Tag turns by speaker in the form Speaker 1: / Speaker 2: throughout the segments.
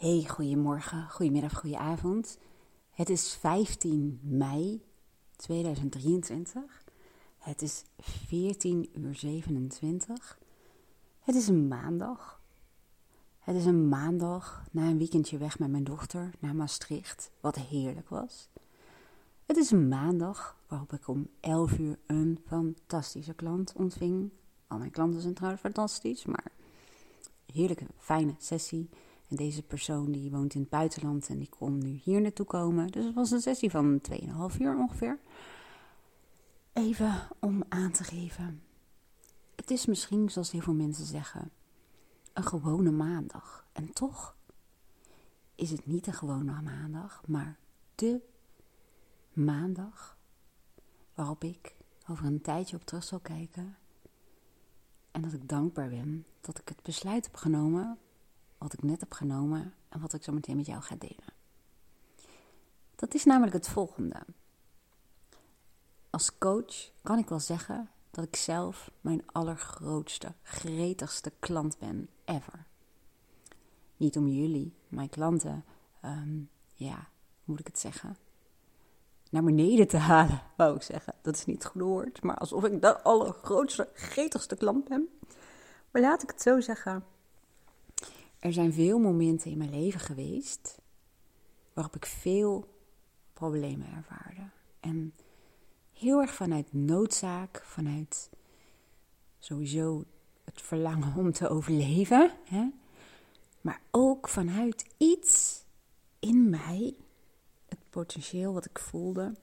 Speaker 1: Hey, goedemorgen, goedemiddag, goedenavond. Het is 15 mei 2023. Het is 14 uur 27. Het is een maandag. Het is een maandag na een weekendje weg met mijn dochter naar Maastricht, wat heerlijk was. Het is een maandag waarop ik om 11 uur een fantastische klant ontving. Al mijn klanten zijn trouwens fantastisch, maar heerlijke, fijne sessie. En deze persoon die woont in het buitenland en die kon nu hier naartoe komen. Dus het was een sessie van 2,5 uur ongeveer. Even om aan te geven. Het is misschien, zoals heel veel mensen zeggen, een gewone maandag. En toch is het niet een gewone maandag, maar de maandag waarop ik over een tijdje op terug zal kijken. En dat ik dankbaar ben dat ik het besluit heb genomen wat ik net heb genomen en wat ik zo meteen met jou ga delen. Dat is namelijk het volgende. Als coach kan ik wel zeggen dat ik zelf mijn allergrootste, gretigste klant ben ever. Niet om jullie, mijn klanten, um, ja, moet ik het zeggen? Naar beneden te halen, wou ik zeggen. Dat is niet het goede woord, maar alsof ik de allergrootste, gretigste klant ben. Maar laat ik het zo zeggen er zijn veel momenten in mijn leven geweest waarop ik veel problemen ervaarde. En heel erg vanuit noodzaak, vanuit sowieso het verlangen om te overleven, hè? maar ook vanuit iets in mij, het potentieel wat ik voelde,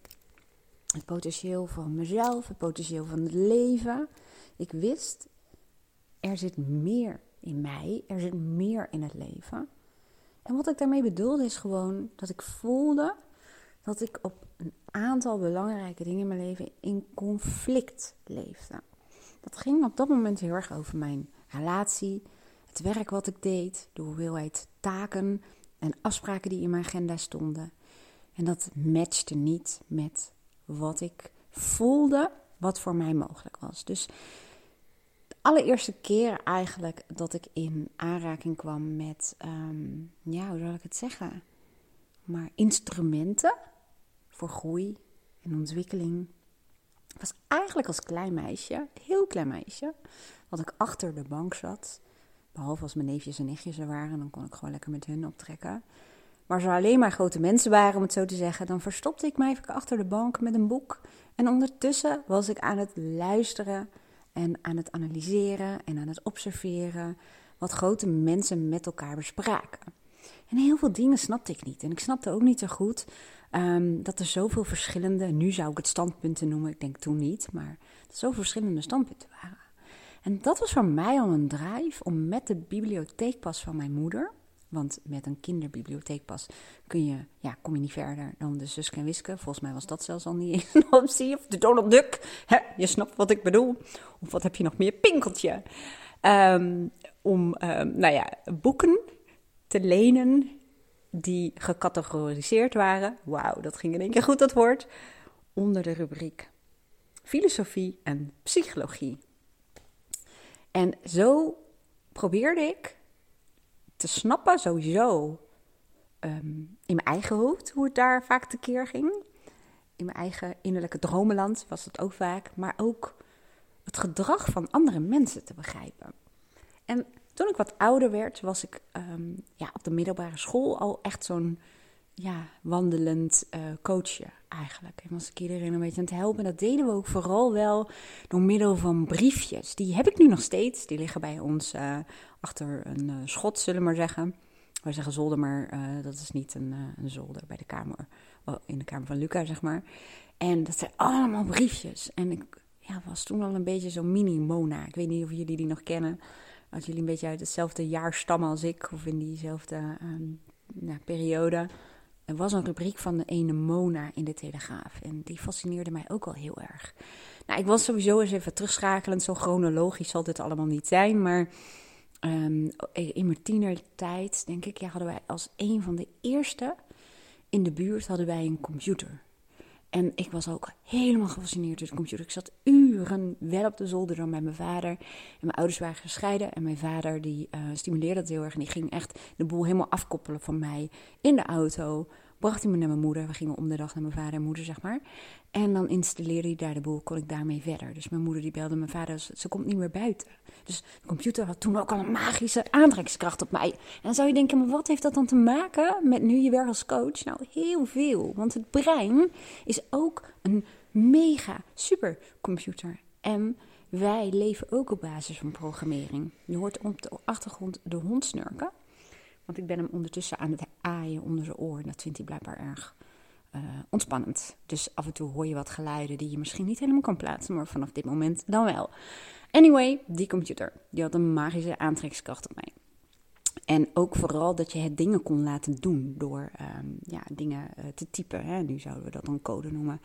Speaker 1: het potentieel van mezelf, het potentieel van het leven. Ik wist, er zit meer in mij. Er zit meer in het leven. En wat ik daarmee bedoelde is gewoon dat ik voelde dat ik op een aantal belangrijke dingen in mijn leven in conflict leefde. Dat ging op dat moment heel erg over mijn relatie, het werk wat ik deed, de hoeveelheid taken en afspraken die in mijn agenda stonden. En dat matchte niet met wat ik voelde, wat voor mij mogelijk was. Dus allereerste keer eigenlijk dat ik in aanraking kwam met, ehm, ja, hoe zal ik het zeggen? Maar instrumenten voor groei en ontwikkeling. was eigenlijk als klein meisje, heel klein meisje, wat ik achter de bank zat. Behalve als mijn neefjes en nichtjes er waren, dan kon ik gewoon lekker met hun optrekken. Maar als er alleen maar grote mensen waren, om het zo te zeggen, dan verstopte ik mij even achter de bank met een boek. En ondertussen was ik aan het luisteren en aan het analyseren en aan het observeren wat grote mensen met elkaar bespraken. En heel veel dingen snapte ik niet. En ik snapte ook niet zo goed um, dat er zoveel verschillende, nu zou ik het standpunten noemen, ik denk toen niet, maar zoveel verschillende standpunten waren. En dat was voor mij al een drive om met de bibliotheekpas van mijn moeder, want met een kinderbibliotheekpas kun je, ja, kom je niet verder dan de Suske en Wiske. Volgens mij was dat zelfs al niet een optie. Of de Donald Duck. je snapt wat ik bedoel. Of wat heb je nog meer? Pinkeltje. Um, om, um, nou ja, boeken te lenen die gecategoriseerd waren. Wauw, dat ging in één keer goed, dat woord. Onder de rubriek filosofie en psychologie. En zo probeerde ik te snappen, sowieso. Ehm, in mijn eigen hoofd, hoe het daar vaak tekeer ging. In mijn eigen innerlijke dromenland was het ook vaak. Maar ook het gedrag van andere mensen te begrijpen. En toen ik wat ouder werd, was ik ehm, ja, op de middelbare school al echt zo'n ja, wandelend uh, coachje eigenlijk. En was ik iedereen een beetje aan het helpen. En dat deden we ook vooral wel door middel van briefjes. Die heb ik nu nog steeds. Die liggen bij ons uh, achter een uh, schot, zullen we maar zeggen. Wij zeggen zolder, maar dat is niet een, een, zolder bij de kamer. In de kamer van Luca, zeg maar. En dat zijn allemaal briefjes. En ik ja, was toen al een beetje zo'n mini-Mona. Ik weet niet of jullie die nog kennen. Als jullie een beetje uit hetzelfde jaar stammen als ik. Of in diezelfde nou, periode. Er was een rubriek van de ene Mona in de Telegraaf. En die fascineerde mij ook al heel erg. Nou, ik was sowieso eens even terugschakelend. Zo chronologisch zal dit allemaal niet zijn. Maar um, in mijn tienertijd, denk ik, hadden wij als een van de eerste in de buurt hadden wij een computer. En ik was ook helemaal gefascineerd door de computer. Ik zat uren wel op de zolder dan bij mijn vader. En mijn ouders waren gescheiden. En mijn vader die uh, stimuleerde dat heel erg. En die ging echt de boel helemaal afkoppelen van mij in de auto bracht hij me naar mijn moeder. We gingen om de dag naar mijn vader en moeder, zeg maar. En dan installeerde hij daar de boel, kon ik daarmee verder. Dus mijn moeder die belde mijn vader, ze komt niet meer buiten. Dus de computer had toen ook al een magische aantrekkingskracht op mij. En dan zou je denken, maar wat heeft dat dan te maken met nu je werkt als coach? Nou, heel veel. Want het brein is ook een mega supercomputer. En wij leven ook op basis van programmering. Je hoort op de achtergrond de hond snurken. Want ik ben hem ondertussen aan het aaien onder zijn oor. Dat vindt hij blijkbaar erg uh, ontspannend. Dus af en toe hoor je wat geluiden die je misschien niet helemaal kan plaatsen, maar vanaf dit moment dan wel. Anyway, die computer, die had een magische aantrekkingskracht op mij. En ook vooral dat je het dingen kon laten doen door um, ja, dingen uh, te typen. Hè? Nu zouden we dat dan code noemen.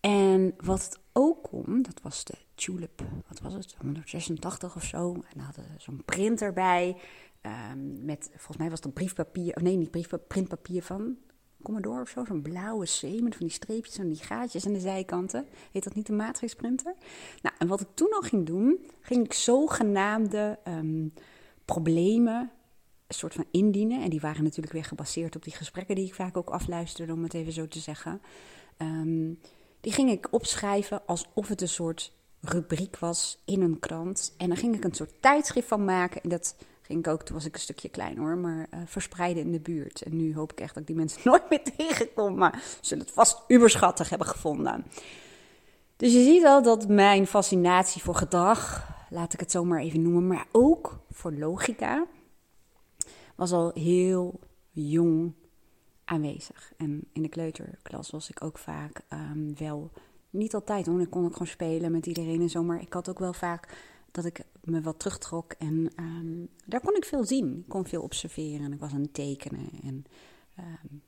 Speaker 1: En wat het ook kon, dat was de Tulip, wat was het, 186 of zo. En daar hadden zo'n printer bij. Um, met, volgens mij was dat briefpapier, of nee, niet briefpapier, printpapier van Commodore of zo. Zo'n blauwe met van die streepjes en die gaatjes aan de zijkanten. Heet dat niet een matrixprinter? Nou, en wat ik toen nog ging doen, ging ik zogenaamde um, problemen een soort van indienen. En die waren natuurlijk weer gebaseerd op die gesprekken die ik vaak ook afluisterde, om het even zo te zeggen. Um, die ging ik opschrijven alsof het een soort rubriek was in een krant. En dan ging ik een soort tijdschrift van maken. En dat ging ik ook, toen was ik een stukje klein hoor, maar uh, verspreiden in de buurt. En nu hoop ik echt dat ik die mensen nooit meer tegenkom, maar ze zullen het vast uberschattig hebben gevonden. Dus je ziet al dat mijn fascinatie voor gedrag, laat ik het zo maar even noemen, maar ook voor logica, was al heel jong aanwezig. En in de kleuterklas was ik ook vaak um, wel, niet altijd hoor, ik kon ook gewoon spelen met iedereen en zo, maar ik had ook wel vaak dat ik me wat terugtrok en um, daar kon ik veel zien. Ik kon veel observeren en ik was aan het tekenen. En um,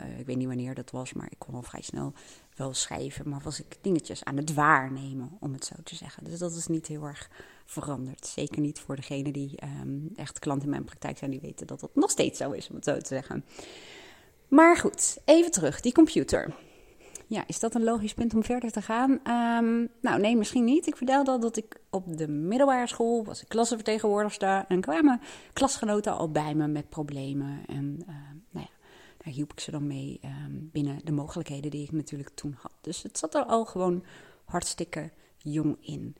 Speaker 1: uh, ik weet niet wanneer dat was, maar ik kon al vrij snel wel schrijven. Maar was ik dingetjes aan het waarnemen, om het zo te zeggen. Dus dat is niet heel erg veranderd. Zeker niet voor degene die um, echt klanten in mijn praktijk zijn, die weten dat dat nog steeds zo is, om het zo te zeggen. Maar goed, even terug, die computer. Ja, is dat een logisch punt om verder te gaan? Um, nou, nee, misschien niet. Ik vertelde al dat ik op de middelbare school was ik klassenvertegenwoordigster en kwamen klasgenoten al bij me met problemen. En uh, nou ja, daar hielp ik ze dan mee um, binnen de mogelijkheden die ik natuurlijk toen had. Dus het zat er al gewoon hartstikke jong in.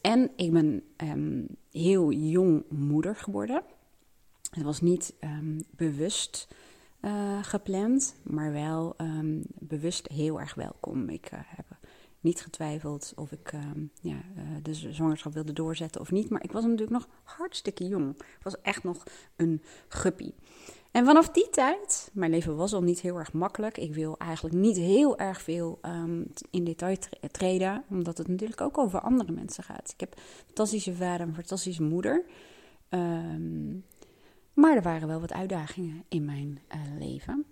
Speaker 1: En ik ben heel jong moeder geworden. Het was niet bewust uh, gepland, maar wel um, bewust heel erg welkom. Ik uh, heb niet getwijfeld of ik um, ja, uh, de zwangerschap wilde doorzetten of niet. Maar ik was natuurlijk nog hartstikke jong. Ik was echt nog een guppy. En vanaf die tijd, mijn leven was al niet heel erg makkelijk. Ik wil eigenlijk niet heel erg veel um, in detail treden, omdat het natuurlijk ook over andere mensen gaat. Ik heb een fantastische vader en een fantastische moeder. Maar er waren wel wat uitdagingen in mijn uh, leven.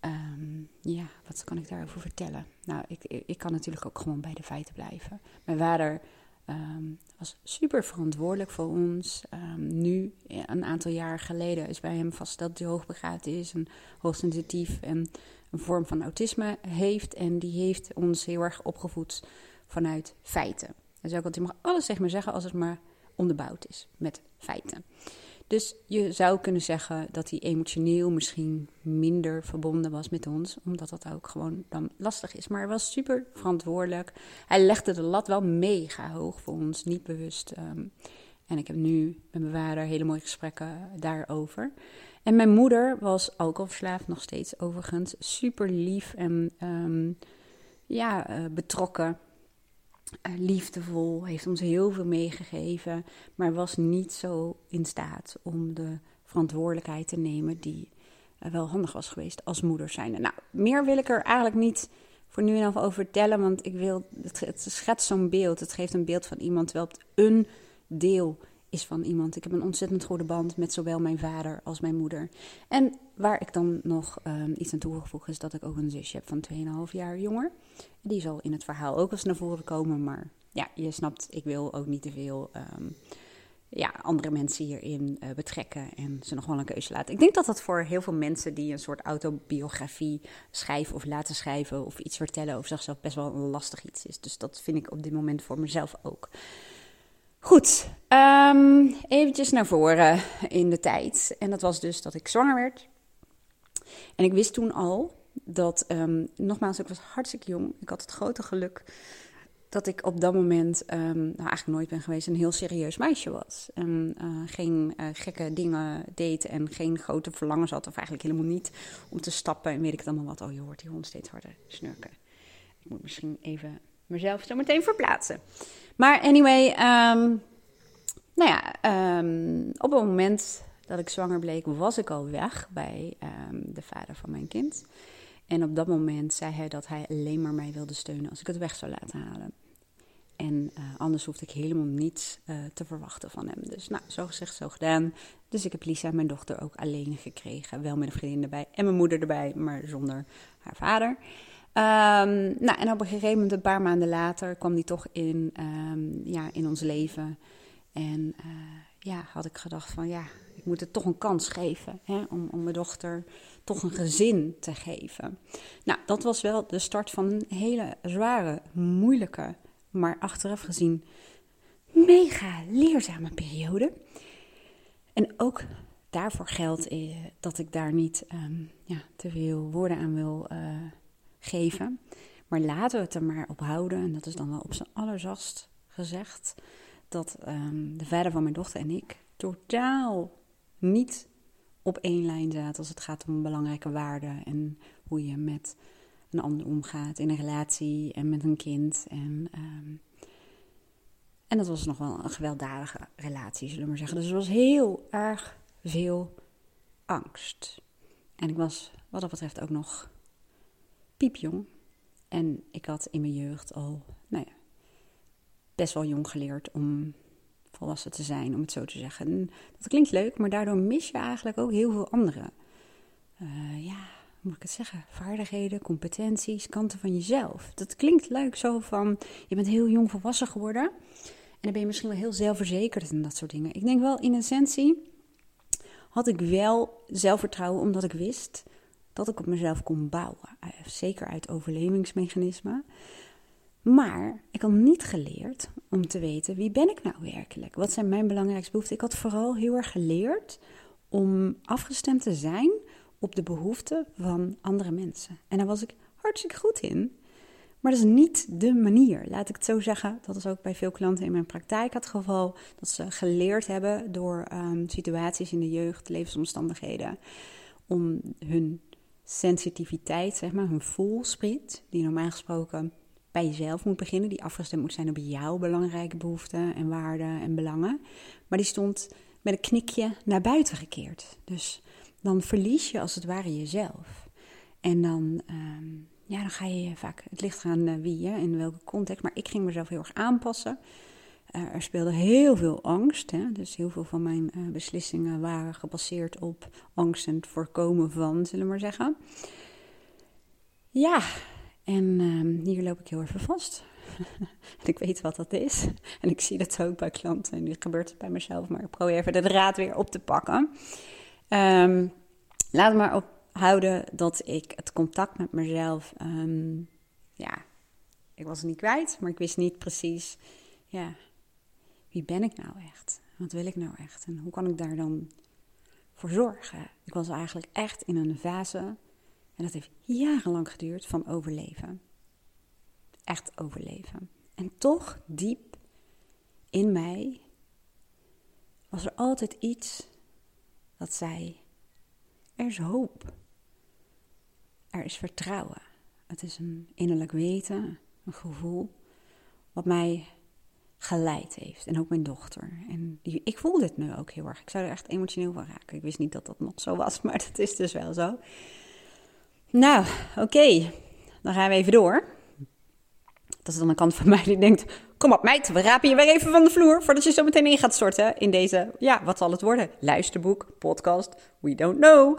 Speaker 1: Um, ja, wat kan ik daarover vertellen? Nou, ik, ik kan natuurlijk ook gewoon bij de feiten blijven. Mijn vader um, was super verantwoordelijk voor ons. Um, nu, een aantal jaar geleden, is bij hem vastgesteld dat hij hoogbegaafd is en hoogsensitief en een vorm van autisme heeft. En die heeft ons heel erg opgevoed vanuit feiten. Dus ook altijd, je mag alles tegen me zeggen als het maar onderbouwd is met feiten. Dus je zou kunnen zeggen dat hij emotioneel misschien minder verbonden was met ons, omdat dat ook gewoon dan lastig is. Maar hij was super verantwoordelijk. Hij legde de lat wel mega hoog voor ons, niet bewust. Um, en ik heb nu met mijn vader hele mooie gesprekken daarover. En mijn moeder was alcoholverslaafd, nog steeds overigens. Super lief en um, ja, uh, betrokken liefdevol, heeft ons heel veel meegegeven, maar was niet zo in staat om de verantwoordelijkheid te nemen die uh, wel handig was geweest als moeder zijnde. Nou, meer wil ik er eigenlijk niet voor nu en af over vertellen, want ik wil, het, het schetst zo'n beeld. Het geeft een beeld van iemand, het een deel is van iemand. Ik heb een ontzettend goede band met zowel mijn vader als mijn moeder. En waar ik dan nog um, iets aan toegevoegd is dat ik ook een zusje heb van 2,5 jaar jonger. Die zal in het verhaal ook eens naar voren komen, maar ja, je snapt, ik wil ook niet te veel um, ja, andere mensen hierin uh, betrekken en ze nog wel een keuze laten. Ik denk dat dat voor heel veel mensen die een soort autobiografie schrijven of laten schrijven of iets vertellen over zichzelf best wel een lastig iets is. Dus dat vind ik op dit moment voor mezelf ook. Goed, um, eventjes naar voren in de tijd. En dat was dus dat ik zwanger werd. En ik wist toen al dat, um, nogmaals, ik was hartstikke jong. Ik had het grote geluk dat ik op dat moment, um, nou eigenlijk nooit ben geweest, een heel serieus meisje was. En uh, geen uh, gekke dingen deed en geen grote verlangens had, of eigenlijk helemaal niet, om te stappen en weet ik het allemaal wat. Oh, je hoort die hond steeds harder snurken. Ik moet misschien even mezelf zo meteen verplaatsen. Maar anyway, um, nou ja, um, op het moment dat ik zwanger bleek, was ik al weg bij de vader van mijn kind. En op dat moment zei hij dat hij alleen maar mij wilde steunen als ik het weg zou laten halen. En uh, anders hoefde ik helemaal niets uh, te verwachten van hem. Dus nou, zo gezegd, zo gedaan. Dus ik heb Lisa, mijn dochter, ook alleen gekregen. Wel met een vriendin erbij en mijn moeder erbij, maar zonder haar vader. Um, nou, en op een gegeven moment, een paar maanden later, kwam die toch in, um, ja, in ons leven. En uh, ja, had ik gedacht van ja, ik moet het toch een kans geven hè, om, om mijn dochter toch een gezin te geven. Nou, dat was wel de start van een hele zware, moeilijke maar achteraf gezien mega leerzame periode. En ook daarvoor geldt eh, dat ik daar niet um, ja, te veel woorden aan wil uh, geven. Maar laten we het er maar op houden, en dat is dan wel op zijn allerzachtst gezegd, dat um, de vader van mijn dochter en ik totaal niet op één lijn zaten als het gaat om belangrijke waarden en hoe je met een ander omgaat in een relatie en met een kind. En, en dat was nog wel een gewelddadige relatie, zullen we maar zeggen. Dus er was heel erg veel angst. En ik was wat dat betreft ook nog piepjong. En ik had in mijn jeugd al, nou ja, best wel jong geleerd om volwassen te zijn, om het zo te zeggen. dat klinkt leuk, maar daardoor mis je eigenlijk ook heel veel andere uh, ja, moet ik het zeggen, vaardigheden, competenties, kanten van jezelf. Dat klinkt leuk zo van, je bent heel jong volwassen geworden en dan ben je misschien wel heel zelfverzekerd en dat soort dingen. Ik denk wel, in essentie had ik wel zelfvertrouwen omdat ik wist dat ik op mezelf kon bouwen. Eh, zeker uit overlevingsmechanismen. Maar ik had niet geleerd om te weten wie ben ik nou werkelijk? Wat zijn mijn belangrijkste behoeften? Ik had vooral heel erg geleerd om afgestemd te zijn op de behoeften van andere mensen. En daar was ik hartstikke goed in. Maar dat is niet de manier, laat ik het zo zeggen. Dat is ook bij veel klanten in mijn praktijk het geval. Dat ze geleerd hebben door um, situaties in de jeugd, levensomstandigheden, om hun sensitiviteit, zeg maar, hun voelspriet, die normaal gesproken bij jezelf moet beginnen, die afgestemd moet zijn op jouw belangrijke behoeften en waarden en belangen. Maar die stond met een knikje naar buiten gekeerd. Dus dan verlies je als het ware jezelf. En dan, uh, ja, dan ga je vaak, het ligt aan uh, wie, hè, in welke context. Maar ik ging mezelf heel erg aanpassen. Uh, er speelde heel veel angst. Hè? Dus heel veel van mijn uh, beslissingen waren gebaseerd op angst en het voorkomen van, zullen we maar zeggen. Ja, en ehm, hier loop ik heel even vast. ik weet wat dat is. En ik zie dat ook bij klanten. En nu gebeurt het bij mezelf. Maar ik probeer even de draad weer op te pakken. Um, laat maar ophouden dat ik het contact met mezelf, um, ja, ik was het niet kwijt, maar ik wist niet precies, ja, wie ben ik nou echt? Wat wil ik nou echt? En hoe kan ik daar dan voor zorgen? Ik was eigenlijk echt in een fase, en dat heeft jarenlang geduurd, van overleven. Echt overleven. En toch diep in mij was er altijd iets dat zei: er is hoop. Er is vertrouwen. Het is een innerlijk weten, een gevoel, wat mij geleid heeft. En ook mijn dochter. En ik voel dit nu ook heel erg. Ik zou er echt emotioneel van raken. Ik wist niet dat dat nog zo was, maar dat is dus wel zo. Nou, oké. Dan gaan we even door. Dat is dan een kant van mij die denkt: Kom op, meid, we rapen je weer even van de vloer voordat je zo meteen in gaat storten in deze, ja, wat zal het worden? Luisterboek, podcast, we don't know.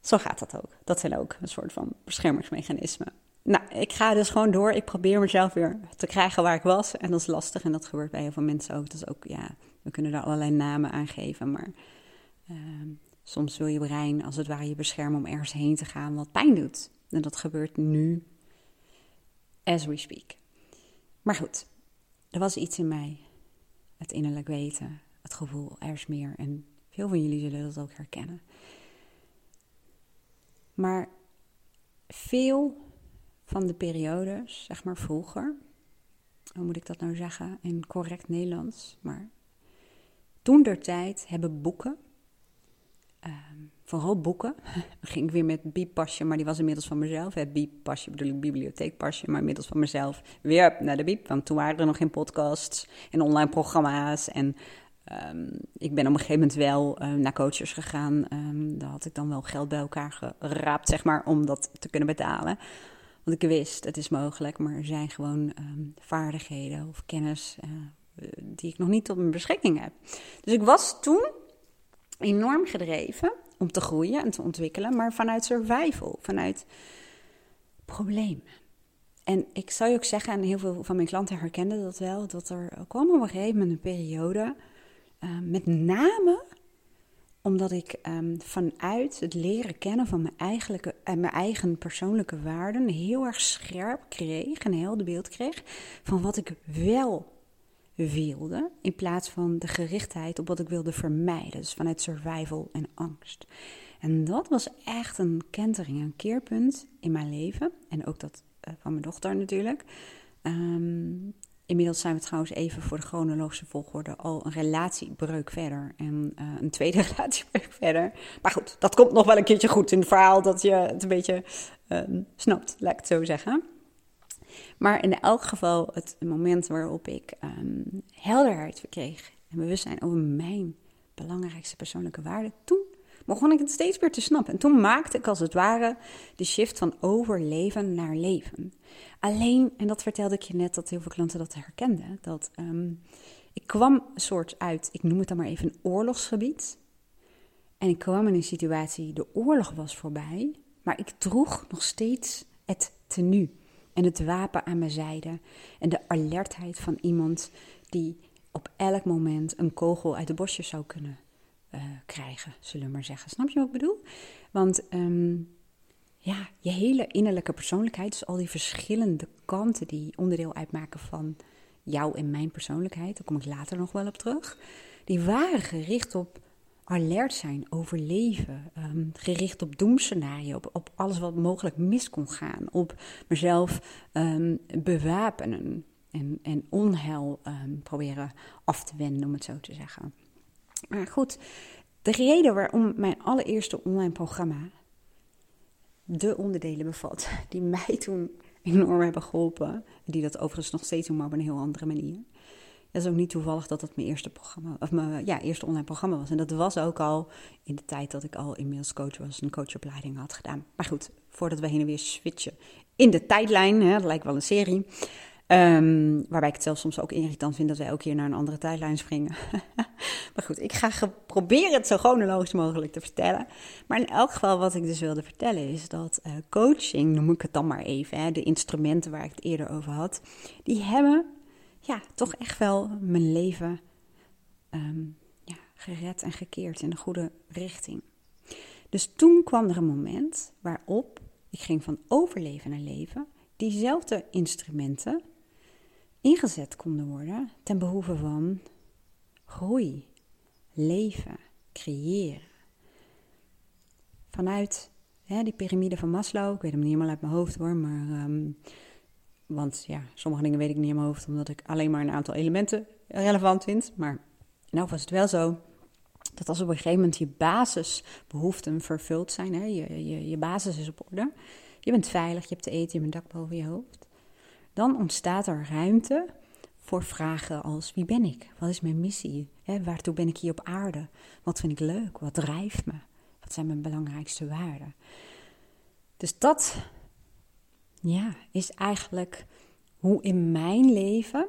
Speaker 1: Zo gaat dat ook. Dat zijn ook een soort van beschermingsmechanismen. Nou, ik ga dus gewoon door. Ik probeer mezelf weer te krijgen waar ik was. En dat is lastig en dat gebeurt bij heel veel mensen ook. Dus ook, ja, we kunnen daar allerlei namen aan geven. Maar ehm, soms wil je brein als het ware je beschermen om ergens heen te gaan wat pijn doet. En dat gebeurt nu, as we speak. Maar goed, er was iets in mij. Het innerlijk weten, het gevoel, er is meer. En veel van jullie zullen dat ook herkennen. Maar veel van de periodes, zeg maar vroeger, hoe moet ik dat nou zeggen in correct Nederlands, maar toen der tijd hebben boeken, ehm, vooral boeken, ging ik weer met biepasje, maar die was inmiddels van mezelf. Het biepasje bedoel ik bibliotheekpasje, maar inmiddels van mezelf weer naar de biep, want toen waren er nog geen podcasts en online programma's en Ehm, ik ben op een gegeven moment wel uh, naar coaches gegaan. Um, daar had ik dan wel geld bij elkaar geraapt, zeg maar, om dat te kunnen betalen. Ik wist, het is mogelijk, maar er zijn gewoon ehm, vaardigheden of kennis uh, die ik nog niet tot mijn beschikking heb. Dus ik was toen enorm gedreven om te groeien en te ontwikkelen, maar vanuit survival, vanuit problemen. En ik zou je ook zeggen, en heel veel van mijn klanten herkenden dat wel, dat er kwam op een gegeven moment een periode Ehm, met name omdat ik ehm, vanuit het leren kennen van mijn, eigenlijke, mijn eigen persoonlijke waarden heel erg scherp kreeg, een helder beeld kreeg van wat ik wel wilde, in plaats van de gerichtheid op wat ik wilde vermijden. Dus vanuit survival en angst. En dat was echt een kentering, een keerpunt in mijn leven. En ook dat uh, van mijn dochter natuurlijk. Um, Inmiddels zijn we trouwens even voor de chronologische volgorde al een relatiebreuk verder en uh, een tweede relatiebreuk verder. Maar goed, dat komt nog wel een keertje goed in het verhaal dat je het een beetje uh, snapt, laat ik het zo zeggen. Maar in elk geval het moment waarop ik um, helderheid verkreeg en bewustzijn over mijn belangrijkste persoonlijke waarden, toen begon ik het steeds weer te snappen. En toen maakte ik als het ware de shift van overleven naar leven. Alleen, en dat vertelde ik je net, dat heel veel klanten dat herkenden, dat um, ik kwam een soort uit, ik noem het dan maar even een oorlogsgebied. En ik kwam in een situatie, de oorlog was voorbij, maar ik droeg nog steeds het tenue en het wapen aan mijn zijde. En de alertheid van iemand die op elk moment een kogel uit de bosjes zou kunnen uh, krijgen, zullen we maar zeggen. Snap je wat ik bedoel? Want um, ja, je hele innerlijke persoonlijkheid, dus al die verschillende kanten die onderdeel uitmaken van jou en mijn persoonlijkheid, daar kom ik later nog wel op terug, die waren gericht op alert zijn, overleven, um, gericht op doemscenario, op, op alles wat mogelijk mis kon gaan, op mezelf um, bewapenen en, en onheil proberen af te wenden, om het zo te zeggen. Maar goed, de reden waarom mijn allereerste online programma de onderdelen bevat die mij toen enorm hebben geholpen, die dat overigens nog steeds doen, maar op een heel andere manier. Het is ook niet toevallig dat dat mijn eerste programma, of mijn ja, eerste online programma was. En dat was ook al in de tijd dat ik al inmiddels coach was, een coachopleiding had gedaan. Maar goed, voordat we heen en weer switchen in de tijdlijn, hè, dat lijkt wel een serie. Um, waarbij ik het zelf soms ook irritant vind dat wij ook hier naar een andere tijdlijn springen. maar goed, ik ga proberen het zo chronologisch mogelijk te vertellen. Maar in elk geval, wat ik dus wilde vertellen, is dat uh, coaching, noem ik het dan maar even, hè, de instrumenten waar ik het eerder over had, die hebben ja, toch echt wel mijn leven um, ja, gered en gekeerd in de goede richting. Dus toen kwam er een moment waarop ik ging van overleven naar leven. Diezelfde instrumenten ingezet konden worden ten behoeve van groei, leven, creëren. Vanuit hè, die piramide van Maslow, ik weet hem niet helemaal uit mijn hoofd hoor, maar. Um, want ja, sommige dingen weet ik niet in mijn hoofd, omdat ik alleen maar een aantal elementen relevant vind. Maar nou was het wel zo dat als op een gegeven moment je basisbehoeften vervuld zijn, hè, je, je, je basis is op orde, je bent veilig, je hebt te eten, je hebt een dak boven je hoofd, dan ontstaat er ruimte voor vragen als wie ben ik? Wat is mijn missie? He, waartoe ben ik hier op aarde? Wat vind ik leuk? Wat drijft me? Wat zijn mijn belangrijkste waarden? Dus dat ja, is eigenlijk hoe in mijn leven,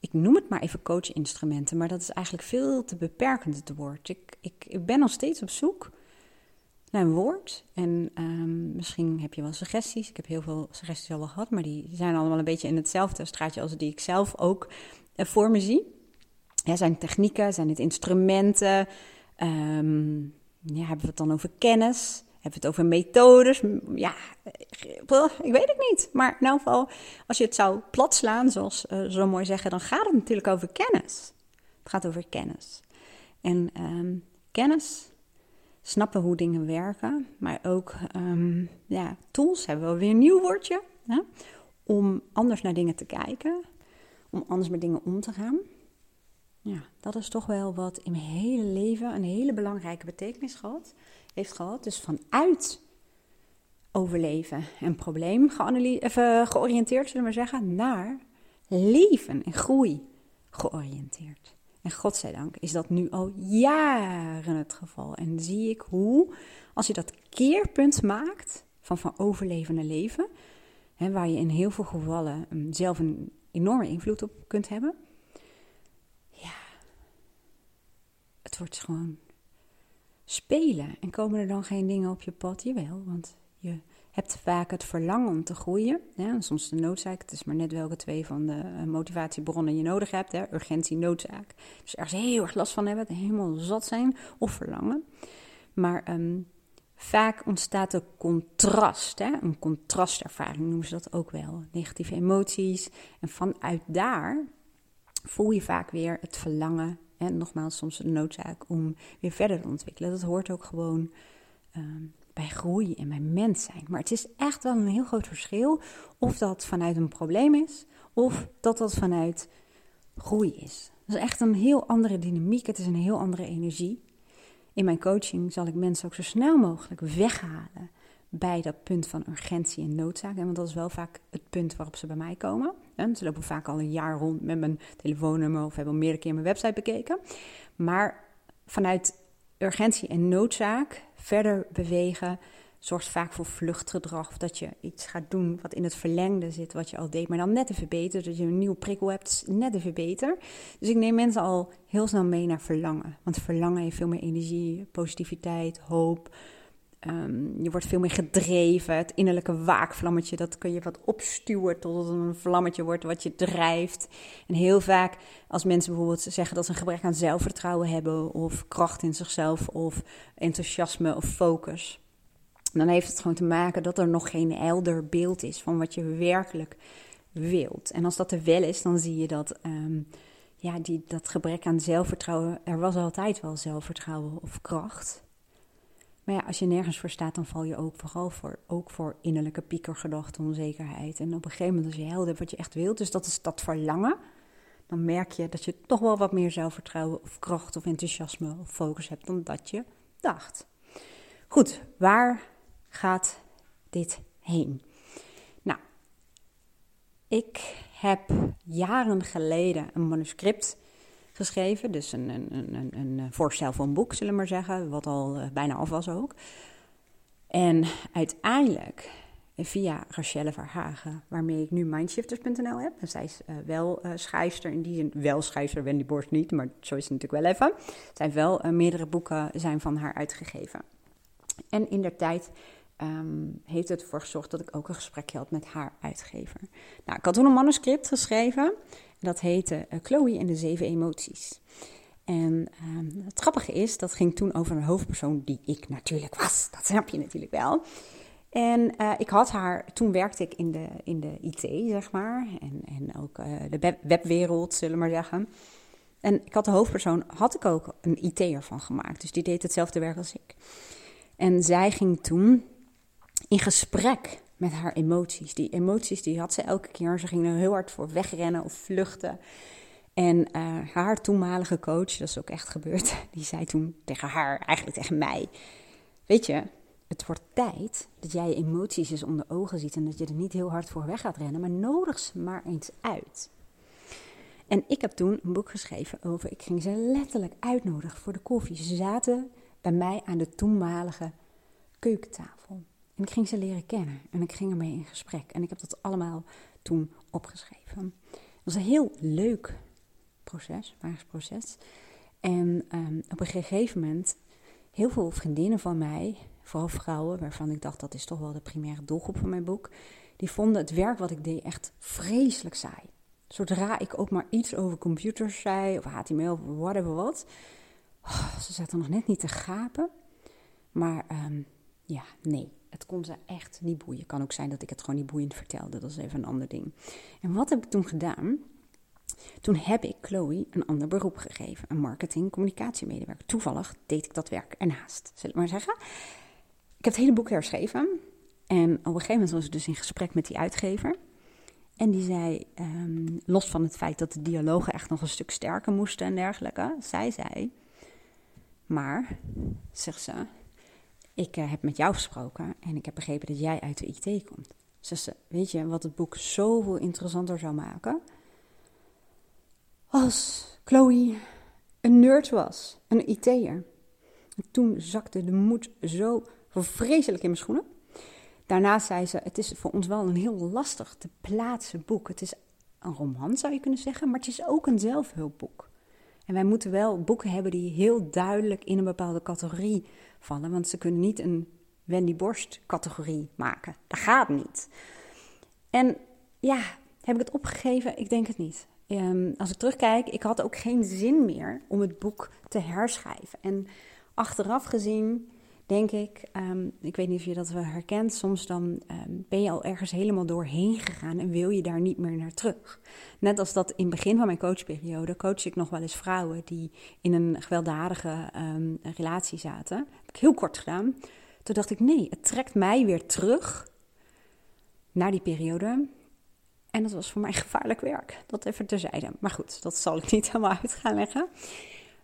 Speaker 1: ik noem het maar even coachinstrumenten, maar dat is eigenlijk veel te beperkend het woord. Ik, ik, ik ben nog steeds op zoek naar een woord. En ehm, misschien heb je wel suggesties. Ik heb heel veel suggesties al wel gehad, maar die zijn allemaal een beetje in hetzelfde straatje als die ik zelf ook uh, voor me zie. Ja, zijn technieken, zijn het instrumenten? Um, ja, hebben we het dan over kennis? Hebben we het over methodes? Ja, ik weet het niet. Maar in elk geval, als je het zou platslaan, zoals uh, zo mooi zeggen, dan gaat het natuurlijk over kennis. Het gaat over kennis. En um, kennis snappen hoe dingen werken, maar ook um, ja, tools, hebben we weer een nieuw woordje, hè? om anders naar dingen te kijken, om anders met dingen om te gaan. Ja, dat is toch wel wat in mijn hele leven een hele belangrijke betekenis gehad, heeft gehad. Dus vanuit overleven en probleem even georiënteerd, zullen we maar zeggen, naar leven en groei georiënteerd. En godzijdank is dat nu al jaren het geval. En zie ik hoe, als je dat keerpunt maakt van van overleven naar leven, hè, waar je in heel veel gevallen um, zelf een enorme invloed op kunt hebben, ja, het wordt gewoon spelen. En komen er dan geen dingen op je pad? Jawel, want je hebt vaak het verlangen om te groeien. Soms de noodzaak. Het is maar net welke twee van de eh, motivatiebronnen je nodig hebt. Hè? Urgentie, noodzaak. Dus ergens heel erg last van hebben, helemaal zat zijn of verlangen. Maar ehm, vaak ontstaat er contrast. Hè? Een contrastervaring noemen ze dat ook wel. Negatieve emoties. En vanuit daar voel je vaak weer het verlangen. En nogmaals, soms de noodzaak om weer verder te ontwikkelen. Dat hoort ook gewoon ehm, bij groei en bij mens zijn. Maar het is echt wel een heel groot verschil of dat vanuit een probleem is of dat dat vanuit groei is. Dat is echt een heel andere dynamiek, het is een heel andere energie. In mijn coaching zal ik mensen ook zo snel mogelijk weghalen bij dat punt van urgentie en noodzaak. Want dat is wel vaak het punt waarop ze bij mij komen. Ze lopen vaak al een jaar rond met mijn telefoonnummer of hebben al meerdere keer mijn website bekeken. Maar vanuit urgentie en noodzaak verder bewegen zorgt vaak voor vluchtgedrag. Of dat je iets gaat doen wat in het verlengde zit, wat je al deed, maar dan net even beter. Dat je een nieuwe prikkel hebt, net even beter. Dus ik neem mensen al heel snel mee naar verlangen. Want verlangen heeft veel meer energie, positiviteit, hoop, Ehm, je wordt veel meer gedreven. Het innerlijke waakvlammetje, dat kun je wat opstuwen tot het een vlammetje wordt wat je drijft. En heel vaak als mensen bijvoorbeeld zeggen dat ze een gebrek aan zelfvertrouwen hebben, of kracht in zichzelf, of enthousiasme of focus. Dan heeft het gewoon te maken dat er nog geen helder beeld is van wat je werkelijk wilt. En als dat er wel is, dan zie je dat ehm, ja, die, dat gebrek aan zelfvertrouwen, er was altijd wel zelfvertrouwen of kracht. Maar ja, als je nergens voor staat, dan val je ook vooral voor, ook voor innerlijke piekergedachten, onzekerheid. En op een gegeven moment, als je helder hebt wat je echt wilt, dus dat is dat verlangen, dan merk je dat je toch wel wat meer zelfvertrouwen of kracht of enthousiasme of focus hebt dan dat je dacht. Goed, waar gaat dit heen? Nou, ik heb jaren geleden een manuscript geschreven. Dus een, een, een, een eh, voorstel voor een boek, zullen we maar zeggen. Wat al eh, bijna af was ook. En uiteindelijk, eh, via Rachelle Verhagen, waarmee ik nu mindshifters.nl heb. En zij is wel uh, schrijfster, in die zin wel schrijfster, Wendy Borst niet, maar zo is het natuurlijk wel even. Zijn wel meerdere boeken zijn van haar uitgegeven. En in der tijd um, heeft het ervoor gezorgd dat ik ook een gesprekje had met haar uitgever. Nou, ik had toen een manuscript geschreven. Dat heette uh, Chloe en de zeven emoties. En um, het grappige is, dat ging toen over een hoofdpersoon die ik natuurlijk was. Dat snap je natuurlijk wel. En uh, ik had haar, toen werkte ik in de, in de IT, zeg maar. En, en ook uh, de webwereld, zullen we maar zeggen. En ik had de hoofdpersoon, had ik ook een IT'er van gemaakt. Dus die deed hetzelfde werk als ik. En zij ging toen in gesprek met haar emoties. Die emoties die had ze elke keer. Ze ging er heel hard voor wegrennen of vluchten. En uh, haar toenmalige coach, dat is ook echt gebeurd, die zei toen tegen haar, eigenlijk tegen mij: Weet je, het wordt tijd dat jij je emoties eens onder ogen ziet en dat je er niet heel hard voor weg gaat rennen, maar nodig ze maar eens uit. En ik heb toen een boek geschreven over, ik ging ze letterlijk uitnodigen voor de koffie. Ze zaten bij mij aan de toenmalige keukentafel. En ik ging ze leren kennen en ik ging ermee in gesprek. En ik heb dat allemaal toen opgeschreven. Het was een heel leuk proces, proces. En um, op een gegeven moment, heel veel vriendinnen van mij vooral vrouwen, waarvan ik dacht dat is toch wel de primaire doelgroep van mijn boek, die vonden het werk wat ik deed echt vreselijk saai. Zodra ik ook maar iets over computers zei, of HTML, of whatever wat, oh, ze zaten nog net niet te gapen. Maar um, ja, nee, het kon ze echt niet boeien. Kan ook zijn dat ik het gewoon niet boeiend vertelde, dat is even een ander ding. En wat heb ik toen gedaan? Toen heb ik Chloe een ander beroep gegeven, een marketing-communicatiemedewerker. Toevallig deed ik dat werk ernaast, zullen we maar zeggen. Ik heb het hele boek herschreven. En op een gegeven moment was ik dus in gesprek met die uitgever. En die zei, ehm, los van het feit dat de dialogen echt nog een stuk sterker moesten en dergelijke, zij zei, maar, zegt ze, ik uh, heb met jou gesproken en ik heb begrepen dat jij uit de IT komt. Ze, weet je wat het boek zoveel interessanter zou maken? Als Chloe een nerd was, een IT'er. Toen zakte de moed zo vreselijk in mijn schoenen. Daarnaast zei ze: Het is voor ons wel een heel lastig te plaatsen boek. Het is een roman, zou je kunnen zeggen, maar het is ook een zelfhulpboek. Wij moeten wel boeken hebben die heel duidelijk in een bepaalde categorie vallen, want ze kunnen niet een Wendy Borst categorie maken. Dat gaat niet. En ja, heb ik het opgegeven? Ik denk het niet. Um, als ik terugkijk, ik had ook geen zin meer om het boek te herschrijven. En achteraf gezien denk ik, um, ik weet niet of je dat wel herkent, soms dan um, ben je al ergens helemaal doorheen gegaan en wil je daar niet meer naar terug. Net als dat in het begin van mijn coachperiode coach ik nog wel eens vrouwen die in een gewelddadige um, relatie zaten. Dat heb ik heel kort gedaan. Toen dacht ik, nee, het trekt mij weer terug naar die periode. En dat was voor mij gevaarlijk werk. Dat even terzijde. Maar goed, dat zal ik niet helemaal uit gaan leggen.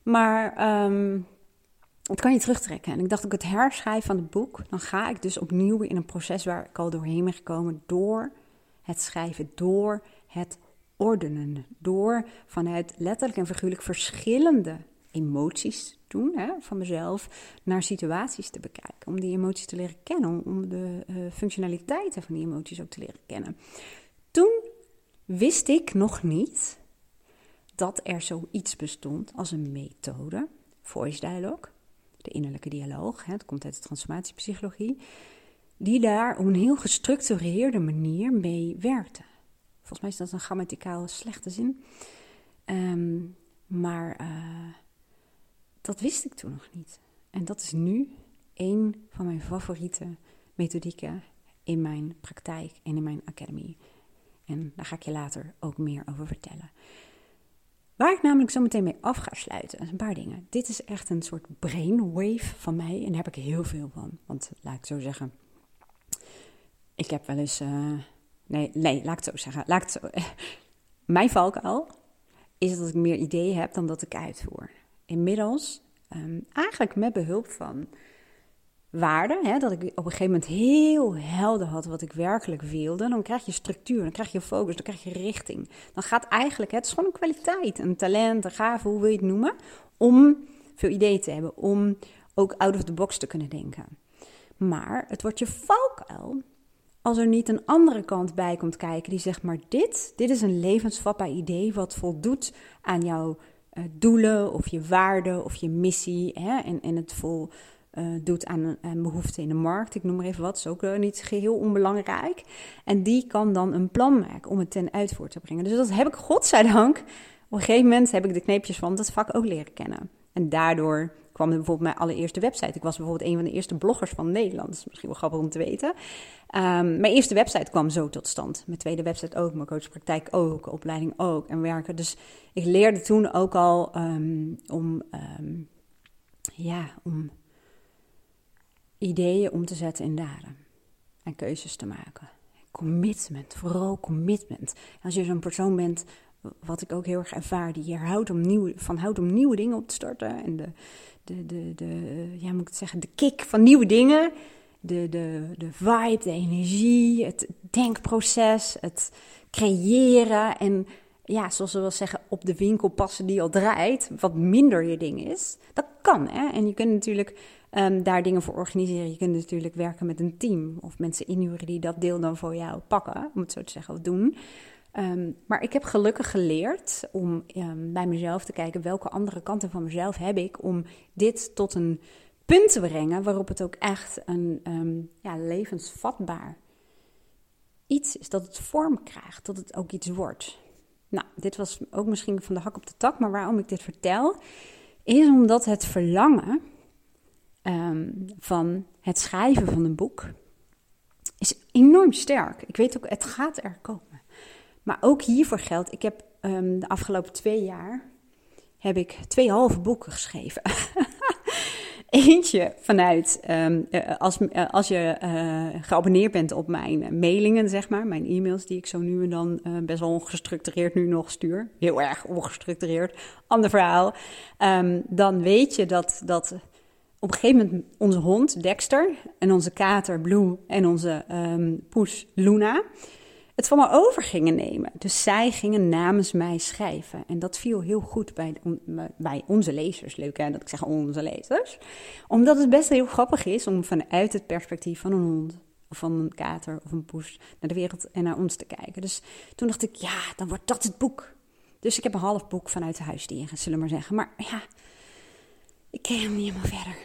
Speaker 1: Maar het kan je terugtrekken. En ik dacht, ook het herschrijven van het boek, dan ga ik dus opnieuw in een proces waar ik al doorheen ben gekomen door het schrijven, door het ordenen, door vanuit letterlijk en figuurlijk verschillende emoties doen hè, van mezelf naar situaties te bekijken. Om die emoties te leren kennen, om de uh, functionaliteiten van die emoties ook te leren kennen. Toen wist ik nog niet dat er zoiets bestond als een methode, voice dialogue, de innerlijke dialoog, dat komt uit de transformatiepsychologie, die daar op een heel gestructureerde manier mee werkte. Volgens mij is dat een grammaticaal slechte zin. Ehm, maar uh, dat wist ik toen nog niet. En dat is nu een van mijn favoriete methodieken in mijn praktijk en in mijn academy. En daar ga ik je later ook meer over vertellen. Waar ik namelijk zo meteen mee af ga sluiten, een paar dingen. Dit is echt een soort brainwave van mij en daar heb ik heel veel van. Want laat ik zo zeggen, ik heb wel eens. Uh, nee, nee, laat ik het zo zeggen. Laat ik het zo, mijn valkuil is dat ik meer ideeën heb dan dat ik uitvoer. Inmiddels, um, eigenlijk met behulp van waarde, hè, dat ik op een gegeven moment heel helder had wat ik werkelijk wilde, dan krijg je structuur, dan krijg je focus, dan krijg je richting. Dan gaat eigenlijk, het is gewoon een kwaliteit, een talent, een gave, hoe wil je het noemen, om veel ideeën te hebben, om ook out of the box te kunnen denken. Maar het wordt je valkuil als er niet een andere kant bij komt kijken die zegt, maar dit, dit is een levensvatbaar idee wat voldoet aan jouw uh, doelen of je waarden of je missie hè, en, en het vol uh, doet aan een, behoefte in de markt. Ik noem maar even wat, is ook niet geheel onbelangrijk. En die kan dan een plan maken om het ten uitvoer te brengen. Dus dat heb ik, godzijdank, op een gegeven moment heb ik de kneepjes van dat vak ook leren kennen. En daardoor kwam bijvoorbeeld mijn allereerste website. Ik was bijvoorbeeld een van de eerste bloggers van Nederland. Dat is misschien wel grappig om te weten. Um, mijn eerste website kwam zo tot stand. Mijn tweede website ook, mijn coachpraktijk ook, opleiding ook en werken. Dus ik leerde toen ook al um, om, um, ja, om ideeën om te zetten in daden. En keuzes te maken. Commitment, vooral commitment. Als je zo'n persoon bent, wat ik ook heel erg ervaar, die er houdt om van houdt om nieuwe dingen op te starten. En de, de, de, de, ja, moet ik het zeggen, de kick van nieuwe dingen. De, de, de vibe, de energie, het denkproces, het creëren. En ja, zoals we wel zeggen, op de winkel passen die al draait, wat minder je ding is. Dat kan, hè. En je kunt natuurlijk um, daar dingen voor organiseren. Je kunt natuurlijk werken met een team of mensen inhuren die dat deel dan voor jou pakken, om het zo te zeggen, of doen. Um, maar ik heb gelukkig geleerd om um, bij mezelf te kijken welke andere kanten van mezelf heb ik om dit tot een punt te brengen waarop het ook echt een ja, levensvatbaar iets is. Dat het vorm krijgt, dat het ook iets wordt. Nou, dit was ook misschien van de hak op de tak, maar waarom ik dit vertel, is omdat het verlangen um, van het schrijven van een boek is enorm sterk. Ik weet ook, het gaat er komen. Maar ook hiervoor geldt, ik heb um, de afgelopen twee jaar heb ik twee halve boeken geschreven. Eentje vanuit, um, als, uh, als je uh, geabonneerd bent op mijn mailingen, zeg maar, mijn e-mails die ik zo nu en dan uh, best wel ongestructureerd nu nog stuur. Heel erg ongestructureerd, ander verhaal. Dan weet je dat, dat op een gegeven moment onze hond Dexter en onze kater Blue en onze um, poes Luna het van me over gingen nemen. Dus zij gingen namens mij schrijven. En dat viel heel goed bij, bij onze lezers. Leuk hè, dat ik zeg onze lezers. Omdat het best heel grappig is om vanuit het perspectief van een hond... of van een kater of een poes naar de wereld en naar ons te kijken. Dus toen dacht ik, ja, dan wordt dat het boek. Dus ik heb een half boek vanuit de huisdieren, zullen we maar zeggen. Maar ja, ik ken hem niet helemaal verder.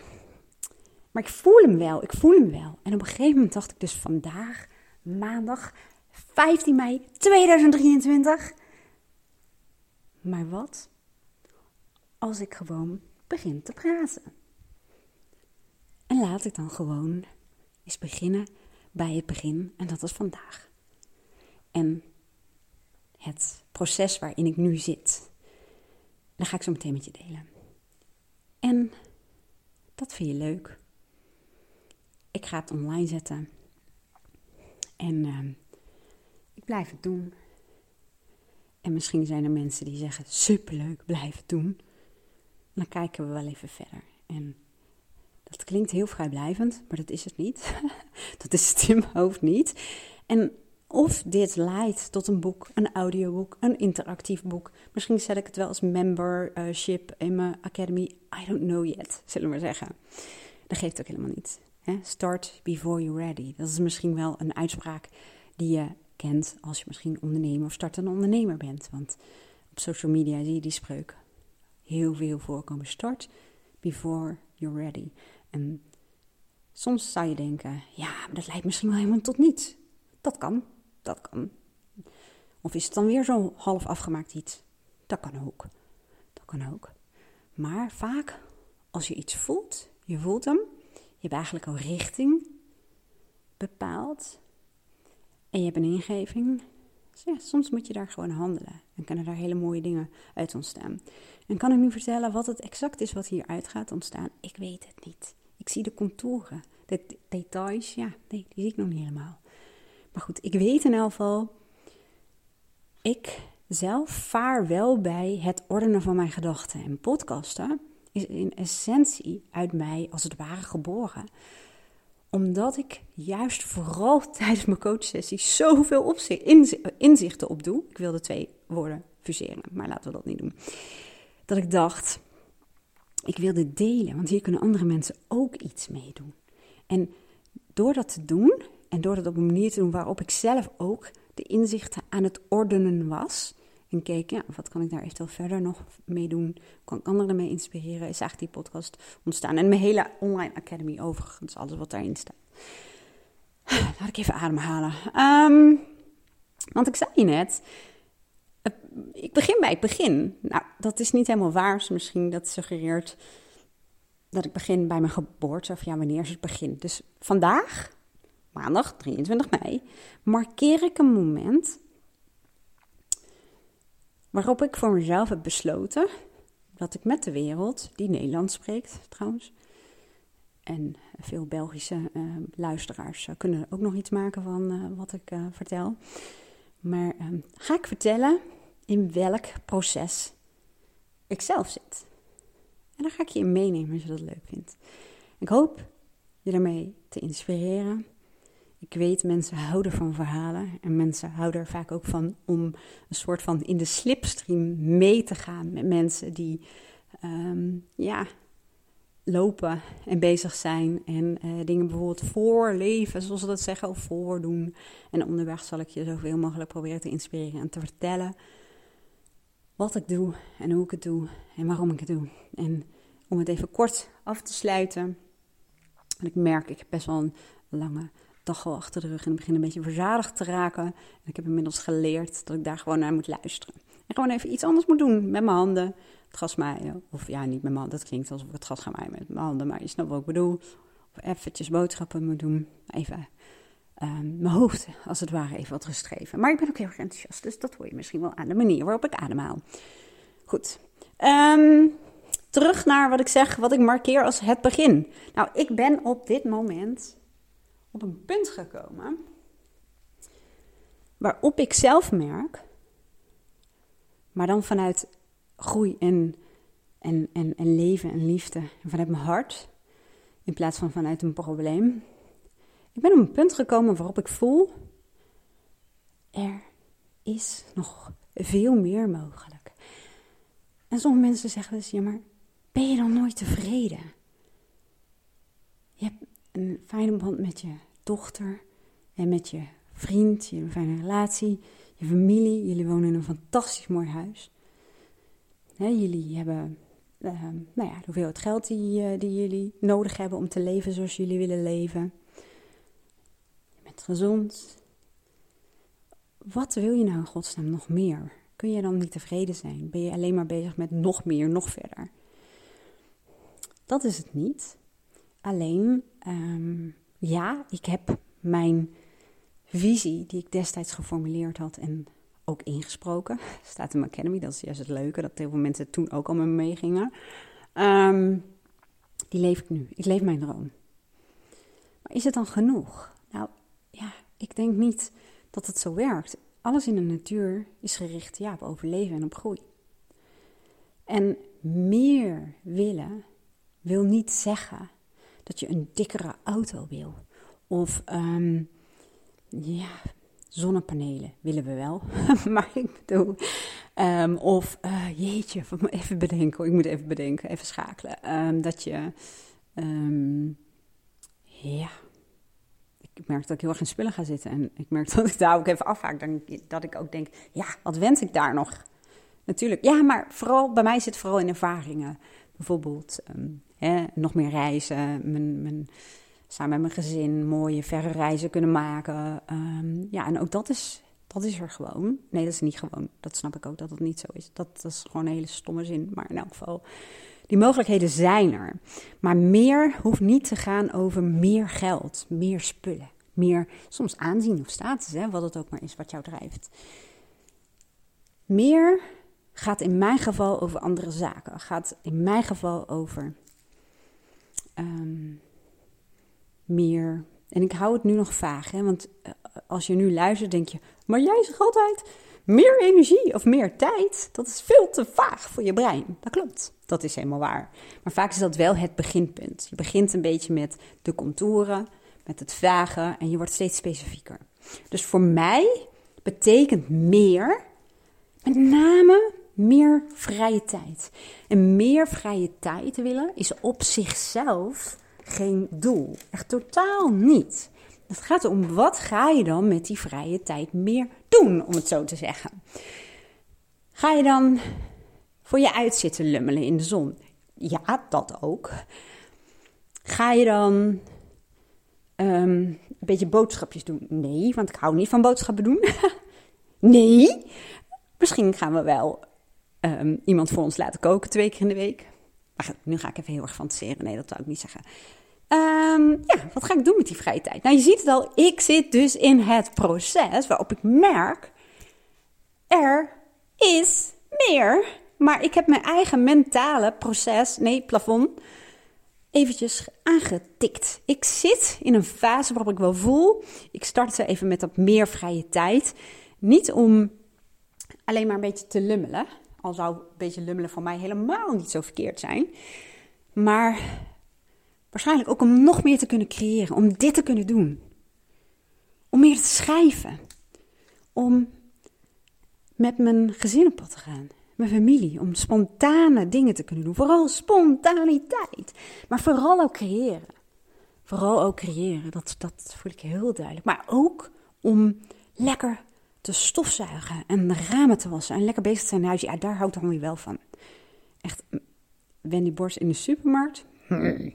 Speaker 1: Maar ik voel hem wel, ik voel hem wel. En op een gegeven moment dacht ik dus vandaag, maandag 15 mei 2023. Maar wat als ik gewoon begin te praten? En laat ik dan gewoon eens beginnen bij het begin, en dat is vandaag. En het proces waarin ik nu zit. Dat ga ik zo meteen met je delen. En dat vind je leuk. Ik ga het online zetten. En uh, ik blijf het doen. En misschien zijn er mensen die zeggen: superleuk, blijf het doen. Dan kijken we wel even verder. En dat klinkt heel vrijblijvend, maar dat is het niet. dat is het in mijn hoofd niet. En of dit leidt tot een boek, een audioboek, een interactief boek. Misschien zet ik het wel als membership in mijn academy. I don't know yet, zullen we maar zeggen. Dat geeft ook helemaal niet. Start before you're ready. Dat is misschien wel een uitspraak die je kent als je misschien ondernemer of startende ondernemer bent. Want op social media zie je die spreuk heel veel voorkomen. Start before you're ready. En soms zou je denken, ja, maar dat leidt misschien wel helemaal tot niets. Dat kan, dat kan. Of is het dan weer zo'n half afgemaakt iets? Dat kan ook. Dat kan ook. Maar vaak, als je iets voelt, je voelt hem, je hebt eigenlijk al richting bepaald. En je hebt een ingeving. Ja, soms moet je daar gewoon handelen. En kunnen daar hele mooie dingen uit ontstaan. En kan ik nu vertellen wat het exact is wat hieruit gaat ontstaan? Ik weet het niet. Ik zie de contouren. De details, ja, nee, die zie ik nog niet helemaal. Maar goed, ik weet in elk geval. Ik zelf vaar wel bij het ordenen van mijn gedachten. En podcasten is in essentie uit mij als het ware geboren omdat ik juist vooral tijdens mijn coachsessies zoveel inzichten op doe. Ik wilde twee woorden fuseren, maar laten we dat niet doen. Dat ik dacht, ik wil dit delen, want hier kunnen andere mensen ook iets mee doen. En door dat te doen, en door dat op een manier te doen waarop ik zelf ook de inzichten aan het ordenen was, en keek, ja, wat kan ik daar eventueel verder nog mee doen? Kan ik anderen mee inspireren? Is eigenlijk die podcast ontstaan. En mijn hele online academy overigens, alles wat daarin staat. Laat ik even ademhalen. Um, want ik zei je net, ik begin bij het begin. Nou, dat is niet helemaal waar. Dus misschien dat suggereert dat ik begin bij mijn geboorte. Of ja, wanneer is het begin? Dus vandaag, maandag 23 mei, markeer ik een moment Waarop ik voor mezelf heb besloten dat ik met de wereld, die Nederlands spreekt trouwens, en veel Belgische uh, luisteraars uh, kunnen ook nog iets maken van uh, wat ik vertel. Maar ehm, ga ik vertellen in welk proces ik zelf zit. En dan ga ik je in meenemen als je dat leuk vindt. Ik hoop je daarmee te inspireren ik weet, mensen houden van verhalen en mensen houden er vaak ook van om een soort van in de slipstream mee te gaan met mensen die ehm, ja, lopen en bezig zijn en uh, dingen bijvoorbeeld voorleven, zoals ze dat zeggen, of voordoen. En onderweg zal ik je zoveel mogelijk proberen te inspireren en te vertellen wat ik doe en hoe ik het doe en waarom ik het doe. En om het even kort af te sluiten, En ik merk, ik heb best wel een lange dag al achter de rug en ik begin een beetje verzadigd te raken. En ik heb inmiddels geleerd dat ik daar gewoon naar moet luisteren. En gewoon even iets anders moet doen met mijn handen. Het gas maaien. Of ja, niet met mijn handen. Dat klinkt alsof ik het gas ga maaien met mijn handen. Maar je snapt wat ik bedoel. Of eventjes boodschappen moet doen. Even um, mijn hoofd, als het ware, even wat rust geven. Maar ik ben ook heel erg enthousiast. Dus dat hoor je misschien wel aan de manier waarop ik ademhaal. Goed. Um, terug naar wat ik zeg, wat ik markeer als het begin. Nou, ik ben op dit moment op een punt gekomen waarop ik zelf merk, maar dan vanuit groei en, en, en, en leven en liefde en vanuit mijn hart, in plaats van vanuit een probleem. Ik ben op een punt gekomen waarop ik voel, er is nog veel meer mogelijk. En sommige mensen zeggen dus, ja maar ben je dan nooit tevreden? Je hebt een fijne band met je dochter en met je vriend, je hebt een fijne relatie, je familie, jullie wonen in een fantastisch mooi huis. jullie hebben uh, nou ja, hoeveel geld die, uh, die jullie nodig hebben om te leven zoals jullie willen leven. Je bent gezond. Wat wil je nou in godsnaam nog meer? Kun je dan niet tevreden zijn? Ben je alleen maar bezig met nog meer, nog verder? Dat is het niet. Alleen, um, ja, ik heb mijn visie die ik destijds geformuleerd had en ook ingesproken. Staat in mijn Academy, dat is juist het leuke, dat heel veel mensen toen ook al met me meegingen. Um, die leef ik nu. Ik leef mijn droom. Maar is het dan genoeg? Nou ja, ik denk niet dat het zo werkt. Alles in de natuur is gericht ja, op overleven en op groei. En meer willen wil niet zeggen dat je een dikkere auto wil. Of um, ja, zonnepanelen willen we wel. maar ik bedoel, um, of uh, jeetje, even bedenken, ik moet even bedenken, even schakelen. Um, dat je, ja, ik merk dat ik heel erg in spullen ga zitten. En ik merk dat ik daar ook even afhaak. Dat ik ook denk, ja, wat wens ik daar nog? Natuurlijk, ja, maar vooral bij mij zit vooral in ervaringen. Bijvoorbeeld nog meer reizen, mijn, mijn, samen met mijn gezin mooie verre reizen kunnen maken. Um, ja, en ook dat is, dat is er gewoon. Nee, dat is niet gewoon. Dat snap ik ook dat het niet zo is. Dat, dat is gewoon een hele stomme zin. Maar in elk geval, die mogelijkheden zijn er. Maar meer hoeft niet te gaan over meer geld, meer spullen. Meer soms aanzien of status, hè, wat het ook maar is wat jou drijft. Meer gaat in mijn geval over andere zaken. Gaat in mijn geval over um, meer. En ik hou het nu nog vaag, hè, want eh, als je nu luistert, denk je: maar jij zegt altijd meer energie of meer tijd. Dat is veel te vaag voor je brein. Dat klopt, dat is helemaal waar. Maar vaak is dat wel het beginpunt. Je begint een beetje met de contouren, met het vage en je wordt steeds specifieker. Dus voor mij betekent meer met name meer vrije tijd. En meer vrije tijd willen is op zichzelf geen doel. Echt totaal niet. Het gaat om wat ga je dan met die vrije tijd meer doen, om het zo te zeggen. Ga je dan voor je uitzitten lummelen in de zon? Ja, dat ook. Ga je dan um, een beetje boodschapjes doen? Nee, want ik hou niet van boodschappen doen. nee, misschien gaan we wel um, iemand voor ons laten koken twee keer in de week. Maar nu ga ik even heel erg fantaseren. Nee, dat zou ik niet zeggen. Um, ja, wat ga ik doen met die vrije tijd? Nou, je ziet het al. Ik zit dus in het proces waarop ik merk... er is meer. Maar ik heb mijn eigen mentale proces, nee, plafond, eventjes aangetikt. Ik zit in een fase waarop ik wel voel... ik start even met wat meer vrije tijd. Niet om alleen maar een beetje te lummelen... Al zou een beetje lummelen voor mij helemaal niet zo verkeerd zijn. Maar waarschijnlijk ook om nog meer te kunnen creëren. Om dit te kunnen doen. Om meer te schrijven. Om met mijn gezin op pad te gaan. Mijn familie. Om spontane dingen te kunnen doen. Vooral spontaniteit. Maar vooral ook creëren. Vooral ook creëren. Dat, dat voel ik heel duidelijk. Maar ook om lekker te stofzuigen en ramen te wassen en lekker bezig te zijn in huis. Ja, daar houdt Tommy wel van. Echt, Wendy Borst in de supermarkt. Hmm.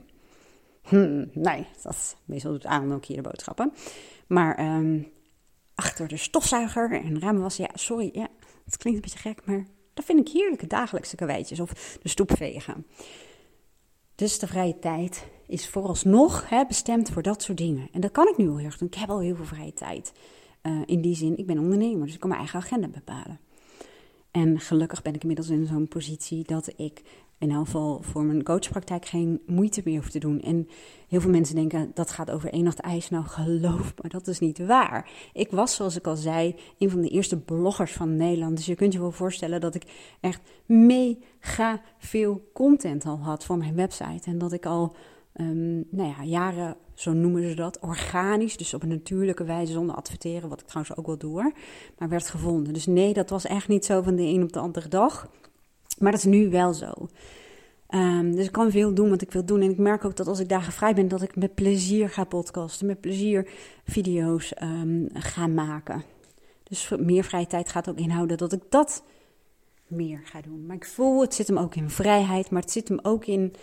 Speaker 1: Hm, nee, dat meestal doet Aaron ook hier de boodschappen. Maar ehm, achter de stofzuiger en ramen was, ja, sorry, ja, het klinkt een beetje gek, maar dat vind ik heerlijke dagelijkse karweitjes of de stoep vegen. Dus de vrije tijd is vooralsnog hè, bestemd voor dat soort dingen. En dat kan ik nu al heel erg doen. Ik heb al heel veel vrije tijd. Uh, in die zin, ik ben ondernemer, dus ik kan mijn eigen agenda bepalen. En gelukkig ben ik inmiddels in zo'n positie dat ik in elk geval voor mijn coachpraktijk geen moeite meer hoef te doen. En heel veel mensen denken dat gaat over één nacht ijs. Nou, geloof me, dat is niet waar. Ik was, zoals ik al zei, een van de eerste bloggers van Nederland. Dus je kunt je wel voorstellen dat ik echt mega veel content al had voor mijn website. En dat ik al, um, nou ja, jaren, zo noemen ze dat, organisch, dus op een natuurlijke wijze zonder adverteren, wat ik trouwens ook wel doe, maar werd gevonden. Dus nee, dat was echt niet zo van de een op de andere dag. Maar dat is nu wel zo. Um, dus ik kan veel doen wat ik wil doen. En ik merk ook dat als ik dagen vrij ben, dat ik met plezier ga podcasten, met plezier video's um, ga maken. Dus meer vrije tijd gaat ook inhouden dat ik dat meer ga doen. Maar ik voel, het zit hem ook in vrijheid, maar het zit hem ook in,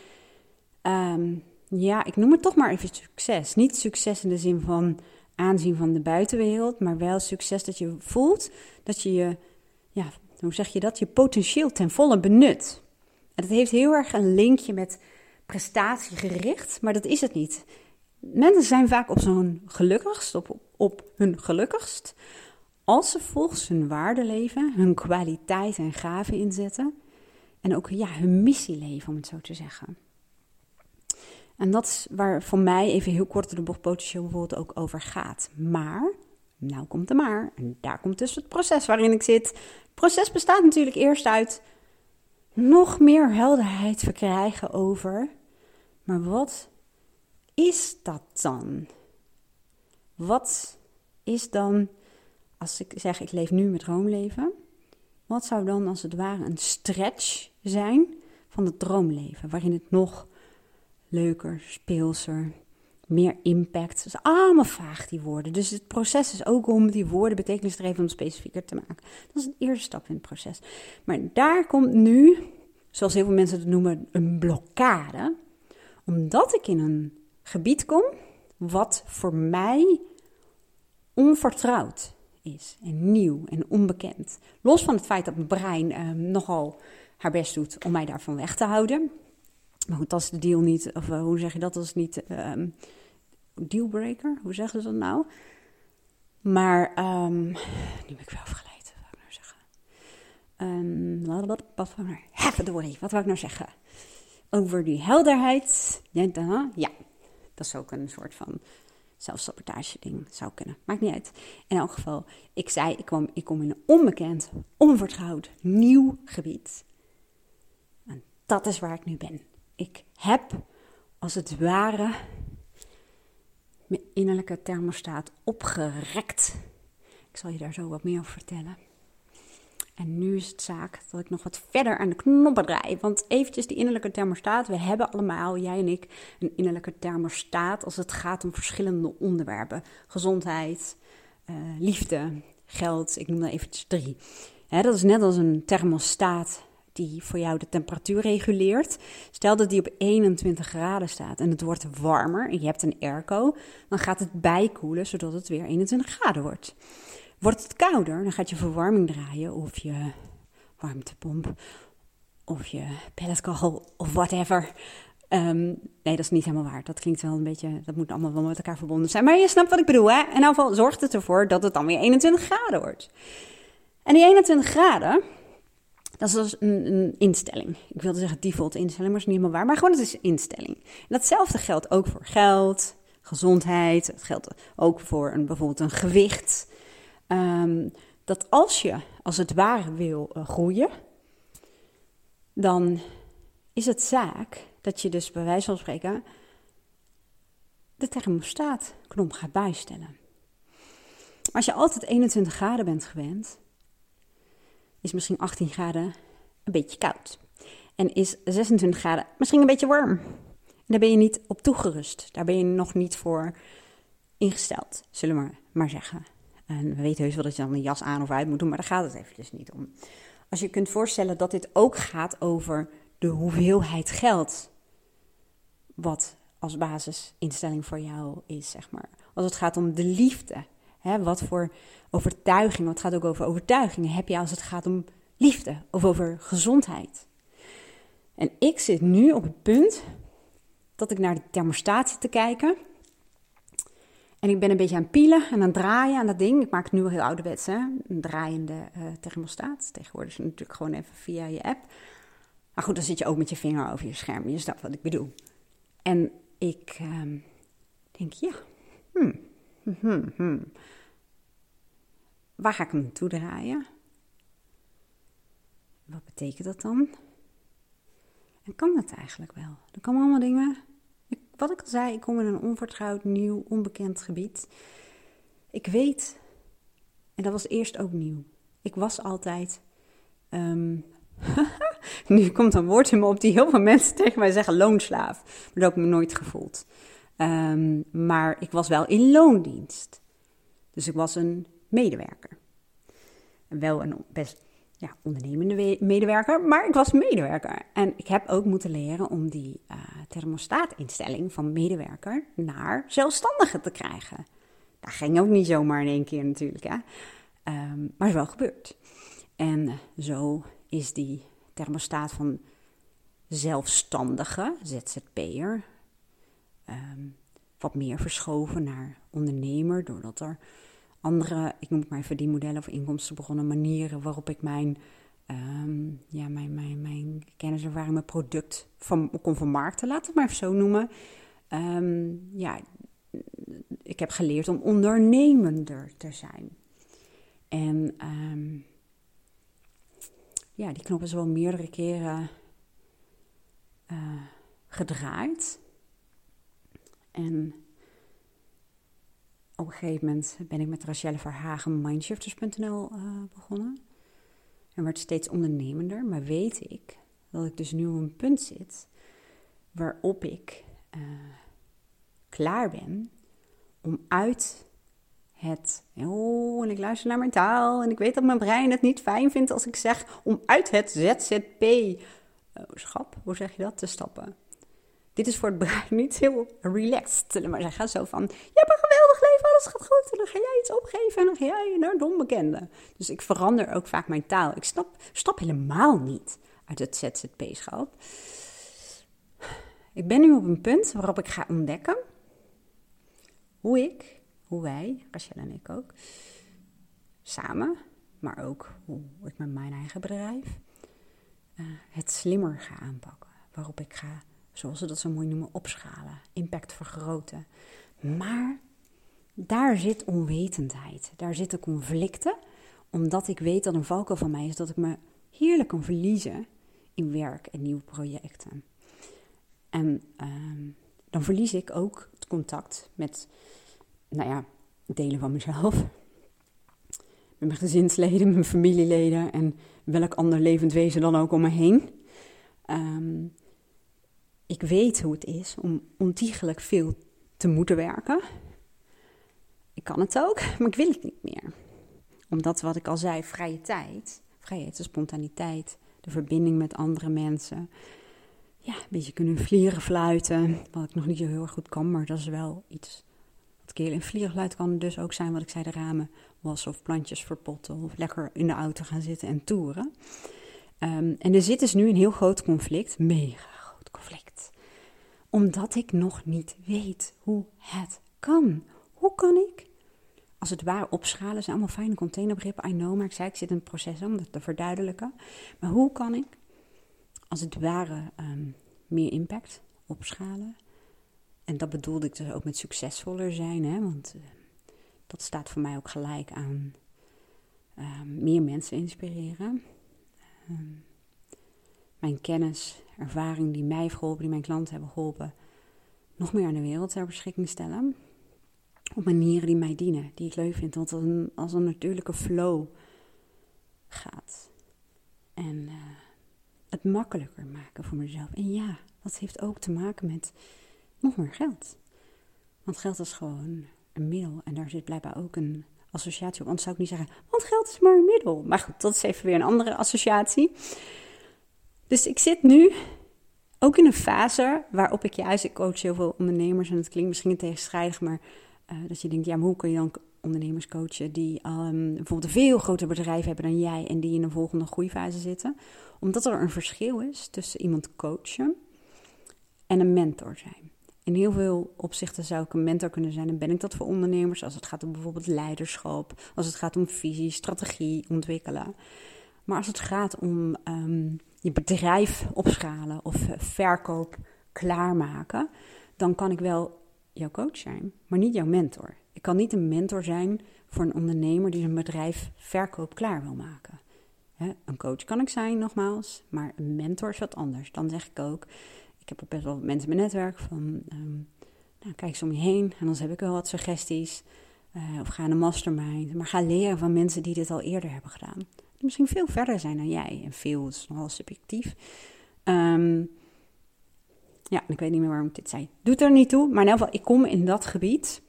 Speaker 1: ja, ik noem het toch maar even succes. Niet succes in de zin van aanzien van de buitenwereld, maar wel succes dat je voelt dat je je, ja, hoe zeg je dat, je potentieel ten volle benut. En dat heeft heel erg een linkje met prestatiegericht, maar dat is het niet. Mensen zijn vaak op zo'n gelukkigst, op, op hun gelukkigst, als ze volgens hun waarde leven, hun kwaliteit en gaven inzetten en ook ja, hun missie leven, om het zo te zeggen. En dat is waar voor mij even heel kort de bocht potentieel bijvoorbeeld ook over gaat. Maar, nou komt de maar, en daar komt dus het proces waarin ik zit. Het proces bestaat natuurlijk eerst uit nog meer helderheid verkrijgen over, maar wat is dat dan? Wat is dan, als ik zeg ik leef nu met droomleven, wat zou dan als het ware een stretch zijn van het droomleven, waarin het nog leuker, speelser, meer impact. Dat is allemaal vaag, die woorden. Dus het proces is ook om die woorden betekenisdreven specifieker te maken. Dat is de eerste stap in het proces. Maar daar komt nu, zoals heel veel mensen het noemen, een blokkade. Omdat ik in een gebied kom wat voor mij onvertrouwd is en nieuw en onbekend. Los van het feit dat mijn brein eh, nogal haar best doet om mij daarvan weg te houden. Maar goed, dat is de deal niet. Of uh, hoe zeg je dat? Dat is niet um, dealbreaker. Hoe zeggen ze dat nou? Maar um, nu ben ik weer afgeleid. Wat wil ik nou zeggen? Um, wat, wat, wat, wat, wat wil ik nou zeggen? Over die helderheid. Ja, dat is ook een soort van zelfsabotage ding. Zou kunnen. Maakt niet uit. In elk geval, ik zei, ik ik kom in een onbekend, onvertrouwd, nieuw gebied. En dat is waar ik nu ben. Ik heb als het ware mijn innerlijke thermostaat opgerekt. Ik zal je daar zo wat meer over vertellen. En nu is het zaak dat ik nog wat verder aan de knoppen draai. Want eventjes die innerlijke thermostaat. We hebben allemaal, jij en ik, een innerlijke thermostaat als het gaat om verschillende onderwerpen. Gezondheid, uh, liefde, geld. Ik noem er eventjes drie. dat is net als een thermostaat die voor jou de temperatuur reguleert. Stel dat die op 21 graden staat en het wordt warmer en je hebt een airco, dan gaat het bijkoelen zodat het weer 21 graden wordt. Wordt het kouder, dan gaat je verwarming draaien of je warmtepomp of je pelletkachel of whatever. Um, nee, dat is niet helemaal waar. Dat klinkt wel een beetje, dat moet allemaal wel met elkaar verbonden zijn. Maar je snapt wat ik bedoel, hè? Elk geval zorgt het ervoor dat het dan weer 21 graden wordt. En die 21 graden, dat is dus een, instelling. Ik wilde zeggen default instelling, maar dat is niet helemaal waar. Maar gewoon, het is een instelling. En datzelfde geldt ook voor geld, gezondheid. Het geldt ook voor een, bijvoorbeeld een gewicht. Um, dat als je als het ware wil uh, groeien, dan is het zaak dat je dus bij wijze van spreken de thermostaatknop gaat bijstellen. Als je altijd 21 graden bent gewend, is misschien 18 graden een beetje koud. En is 26 graden misschien een beetje warm. En daar ben je niet op toegerust. Daar ben je nog niet voor ingesteld, zullen we maar zeggen. En we weten heus wel dat je dan een jas aan of uit moet doen, maar daar gaat het eventjes niet om. Als je kunt voorstellen dat dit ook gaat over de hoeveelheid geld wat als basisinstelling voor jou is, zeg maar. Als het gaat om de liefde. Hè, wat voor overtuiging, wat gaat ook over overtuigingen heb je als het gaat om liefde of over gezondheid. En ik zit nu op het punt dat ik naar de thermostaat zit te kijken. En ik ben een beetje aan het pielen en aan het draaien aan dat ding. Ik maak het nu al heel ouderwets, hè? een draaiende uh, thermostaat. Tegenwoordig is het natuurlijk gewoon even via je app. Maar goed, dan zit je ook met je vinger over je scherm. Je snapt wat ik bedoel. En ik uh, denk, ja, hmm, hmm, hmm, hmm, waar ga ik hem naartoe draaien? Wat betekent dat dan? En kan dat eigenlijk wel? Er komen allemaal dingen. Ik, wat ik al zei, ik kom in een onvertrouwd, nieuw, onbekend gebied. Ik weet, en dat was eerst ook nieuw. Ik was altijd. Um, nu komt een woord in me op die heel veel mensen tegen mij zeggen: loonslaaf. Maar dat heb ik me nooit gevoeld. Um, maar ik was wel in loondienst. Dus ik was een medewerker. Wel een best ja, ondernemende medewerker, maar ik was medewerker. En ik heb ook moeten leren om die uh, thermostaatinstelling van medewerker naar zelfstandige te krijgen. Dat ging ook niet zomaar in één keer natuurlijk, hè. Um, maar is wel gebeurd. En zo is die thermostaat van zelfstandige, ZZP'er, um, wat meer verschoven naar ondernemer, doordat er andere, ik noem het maar verdienmodellen of inkomstenbegonnen manieren waarop ik mijn, um, ja, mijn, mijn, mijn kennis, ervaring, mijn product van, kon vermarkten, we het maar even zo noemen. Um, ja, ik heb geleerd om ondernemender te zijn. En um, ja, die knop is wel meerdere keren uh, gedraaid. En op een gegeven moment ben ik met Rachelle Verhagen Mindshifters.nl eh, begonnen. En werd steeds ondernemender, maar weet ik dat ik dus nu op een punt zit waarop ik uh, klaar ben om uit het. Oh, en ik luister naar mijn taal en ik weet dat mijn brein het niet fijn vindt als ik zeg om uit het ZZP-schap, hoe zeg je dat, te stappen. Dit is voor het brein niet heel relaxed, maar zeggen. Zo van, je hebt een geweldig leven, alles gaat goed. En dan ga jij iets opgeven en dan ga jij naar de onbekende. Dus ik verander ook vaak mijn taal. Ik stap helemaal niet uit het ZZP-schap. Ik ben nu op een punt waarop ik ga ontdekken hoe ik, hoe wij, Rachel en ik ook, samen, maar ook hoe ik met mijn eigen bedrijf, uh, het slimmer ga aanpakken. Waarop ik ga zoals ze dat zo mooi noemen, opschalen, impact vergroten. Maar daar zit onwetendheid, daar zitten conflicten, omdat ik weet dat een valkuil van mij is dat ik me heerlijk kan verliezen in werk en nieuwe projecten. En ehm, dan verlies ik ook het contact met, nou ja, delen van mezelf. Met mijn gezinsleden, mijn familieleden en welk ander levend wezen dan ook om me heen. Um, ik weet hoe het is om ontiegelijk veel te moeten werken. Ik kan het ook, maar ik wil het niet meer. Omdat wat ik al zei, vrije tijd, vrijheid, de spontaniteit, de verbinding met andere mensen. Ja, een beetje kunnen vliegen, fluiten, wat ik nog niet zo heel erg goed kan, maar dat is wel iets. Wat ik heel in vliergeluid kan dus ook zijn, wat ik zei, de ramen wassen of plantjes verpotten of lekker in de auto gaan zitten en toeren. Um, en er zit dus nu een heel groot conflict, mega conflict omdat ik nog niet weet hoe het kan. Hoe kan ik, als het ware, opschalen? zijn allemaal fijne containerbegrippen, I know, maar ik zei, ik zit in het proces om dat te verduidelijken. Maar hoe kan ik, als het ware, um, meer impact opschalen? En dat bedoelde ik dus ook met succesvoller zijn, hè? want uh, dat staat voor mij ook gelijk aan uh, meer mensen inspireren. Mijn kennis, ervaring die mij heeft geholpen, die mijn klanten hebben geholpen, nog meer aan de wereld ter beschikking stellen. Op manieren die mij dienen, die ik leuk vind, want het een, als een natuurlijke flow gaat. En uh, het makkelijker maken voor mezelf. En ja, dat heeft ook te maken met nog meer geld. Want geld is gewoon een middel en daar zit blijkbaar ook een associatie op. Anders zou ik niet zeggen, want geld is maar een middel. Maar goed, dat is even weer een andere associatie. Dus ik zit nu ook in een fase waarop ik juist, ik coach heel veel ondernemers en het klinkt misschien tegenstrijdig, maar uh, dat je denkt, ja, maar hoe kun je dan ondernemers coachen die um, bijvoorbeeld een veel groter bedrijf hebben dan jij en die in een volgende groeifase zitten? Omdat er een verschil is tussen iemand coachen en een mentor zijn. In heel veel opzichten zou ik een mentor kunnen zijn en ben ik dat voor ondernemers als het gaat om bijvoorbeeld leiderschap, als het gaat om visie, strategie ontwikkelen. Maar als het gaat om um, je bedrijf opschalen of eh, verkoop klaarmaken, dan kan ik wel jouw coach zijn, maar niet jouw mentor. Ik kan niet een mentor zijn voor een ondernemer die zijn bedrijf verkoop klaar wil maken. een coach kan ik zijn, nogmaals, maar een mentor is wat anders. Dan zeg ik ook, ik heb best wel mensen in mijn netwerk van, um, nou, kijk eens om je heen en dan heb ik wel wat suggesties. Uh, of ga naar een mastermind, maar ga leren van mensen die dit al eerder hebben gedaan. Misschien veel verder zijn dan jij. En veel is nogal subjectief. Um, ja, ik weet niet meer waarom ik dit zei. Doet er niet toe, maar in elk geval, ik kom in dat gebied.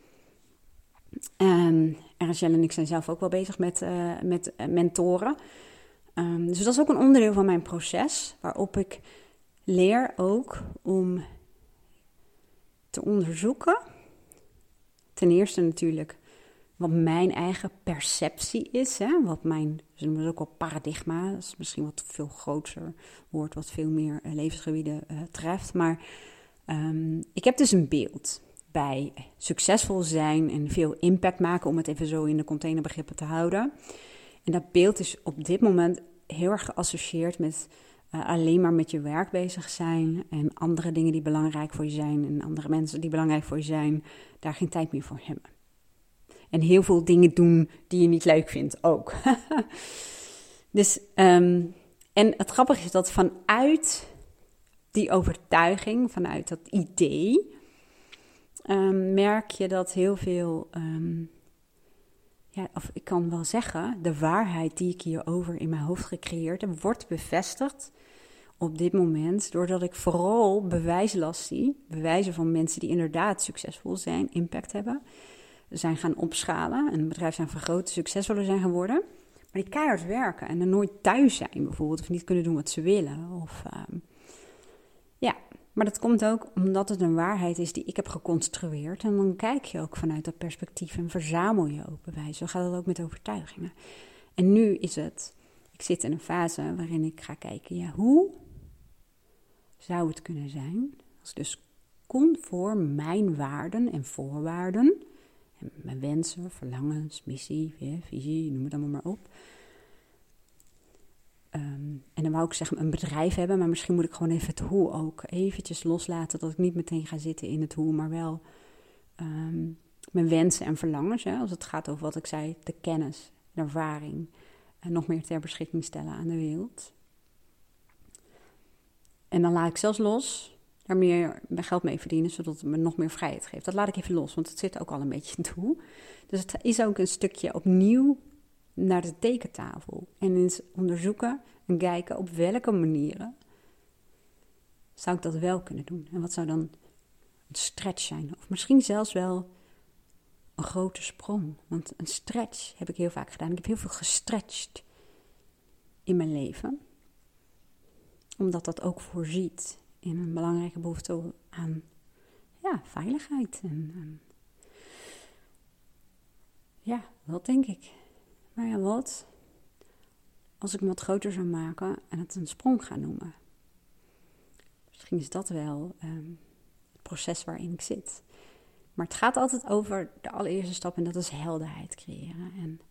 Speaker 1: En Rachel en ik zijn zelf ook wel bezig met, uh, met uh, mentoren. Um, dus dat is ook een onderdeel van mijn proces, waarop ik leer ook om te onderzoeken. Ten eerste natuurlijk wat mijn eigen perceptie is, hè? wat mijn, ze noemen het ook wel paradigma, dat is misschien wat veel groter woord, wat veel meer uh, levensgebieden uh, treft. Maar um, ik heb dus een beeld bij succesvol zijn en veel impact maken, om het even zo in de containerbegrippen te houden. En dat beeld is op dit moment heel erg geassocieerd met uh, alleen maar met je werk bezig zijn en andere dingen die belangrijk voor je zijn en andere mensen die belangrijk voor je zijn, daar geen tijd meer voor hebben. En heel veel dingen doen die je niet leuk vindt ook. dus, um, en het grappige is dat vanuit die overtuiging, vanuit dat idee, um, merk je dat heel veel, um, ja, of ik kan wel zeggen, de waarheid die ik hierover in mijn hoofd gecreëerd heb, wordt bevestigd op dit moment, doordat ik vooral bewijzen las zie, bewijzen van mensen die inderdaad succesvol zijn, impact hebben zijn gaan opschalen. En een bedrijf zijn vergroten, succesvoller zijn geworden. Maar die keihard werken en er nooit thuis zijn bijvoorbeeld. Of niet kunnen doen wat ze willen. Of, um, ja, maar dat komt ook omdat het een waarheid is die ik heb geconstrueerd. En dan kijk je ook vanuit dat perspectief en verzamel je ook bewijzen. Zo gaat het ook met overtuigingen. En nu is het, ik zit in een fase waarin ik ga kijken, ja, hoe zou het kunnen zijn als dus conform mijn waarden en voorwaarden en mijn wensen, verlangens, missie, visie, noem het allemaal maar op. Um, en dan wou ik zeggen een bedrijf hebben, maar misschien moet ik gewoon even het hoe ook eventjes loslaten. Dat ik niet meteen ga zitten in het hoe, maar wel um, mijn wensen en verlangens. Hè, als het gaat over wat ik zei, de kennis, de ervaring. Nog meer ter beschikking stellen aan de wereld. En dan laat ik zelfs los daar meer geld mee verdienen, zodat het me nog meer vrijheid geeft. Dat laat ik even los, want het zit ook al een beetje toe. Dus het is ook een stukje opnieuw naar de tekentafel. En eens onderzoeken en kijken op welke manieren zou ik dat wel kunnen doen. En wat zou dan een stretch zijn? Of misschien zelfs wel een grote sprong. Want een stretch heb ik heel vaak gedaan. Ik heb heel veel gestretched in mijn leven. Omdat dat ook voorziet in een belangrijke behoefte aan ja, veiligheid. En, ja, dat denk ik. Maar ja, wat als ik hem wat groter zou maken en het een sprong ga noemen? Misschien is dat wel ehm, het proces waarin ik zit. Maar het gaat altijd over de allereerste stap en dat is helderheid creëren. En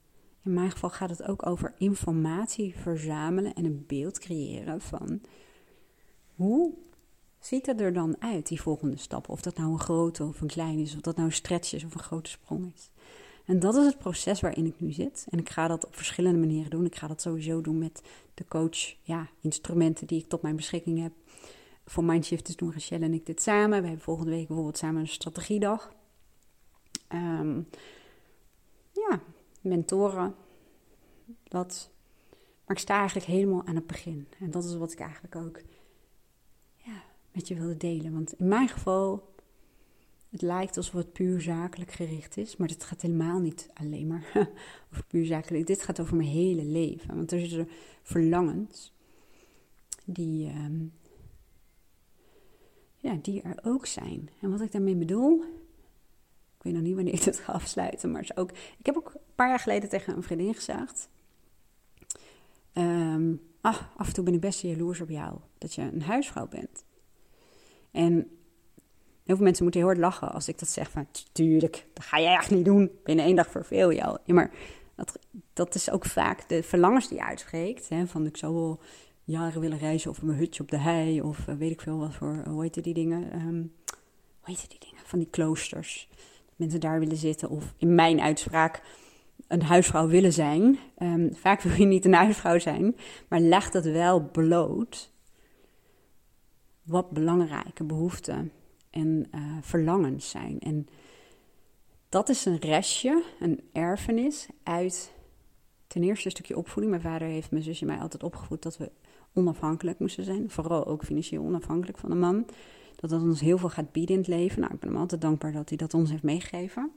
Speaker 1: in mijn geval gaat het ook over informatie verzamelen en een beeld creëren van hoe ziet het er dan uit, die volgende stap? Of dat nou een grote of een kleine is, of dat nou een stretch is of een grote sprong is. En dat is het proces waarin ik nu zit. En ik ga dat op verschillende manieren doen. Ik ga dat sowieso doen met de coach, ja, instrumenten die ik tot mijn beschikking heb. Voor Mindshifters doen Rachel en ik dit samen. We hebben volgende week bijvoorbeeld samen een strategiedag. Um, ja, mentoren. Dat. Maar ik sta eigenlijk helemaal aan het begin. En dat is wat ik eigenlijk ook met je wilde delen. Want in mijn geval, het lijkt alsof het puur zakelijk gericht is, maar dit gaat helemaal niet alleen maar over puur zakelijk. Dit gaat over mijn hele leven. Want er zitten verlangens die, um, ja, die er ook zijn. En wat ik daarmee bedoel, ik weet nog niet wanneer ik het ga afsluiten, maar is ook, ik heb ook een paar jaar geleden tegen een vriendin gezegd, ehm, ah, af en toe ben ik best jaloers op jou, dat je een huisvrouw bent. En heel veel mensen moeten heel hard lachen als ik dat zeg van, tuurlijk, dat ga jij echt niet doen, binnen één dag verveel je al. Ja, maar dat, dat is ook vaak de verlangens die je uitspreekt, hè, van ik zou wel jaren willen reizen of mijn hutje op de hei of eh, weet ik veel wat voor, hoe heet die dingen, um, hoe heet die dingen, van die kloosters. Mensen daar willen zitten of in mijn uitspraak een huisvrouw willen zijn. Um, vaak wil je niet een huisvrouw zijn, maar leg dat wel bloot wat belangrijke behoeften en uh, verlangens zijn. En dat is een restje, een erfenis uit ten eerste een stukje opvoeding. Mijn vader heeft mijn zusje mij altijd opgevoed dat we onafhankelijk moesten zijn. Vooral ook financieel onafhankelijk van een man. Dat dat ons heel veel gaat bieden in het leven. Nou, ik ben hem altijd dankbaar dat hij dat ons heeft meegegeven.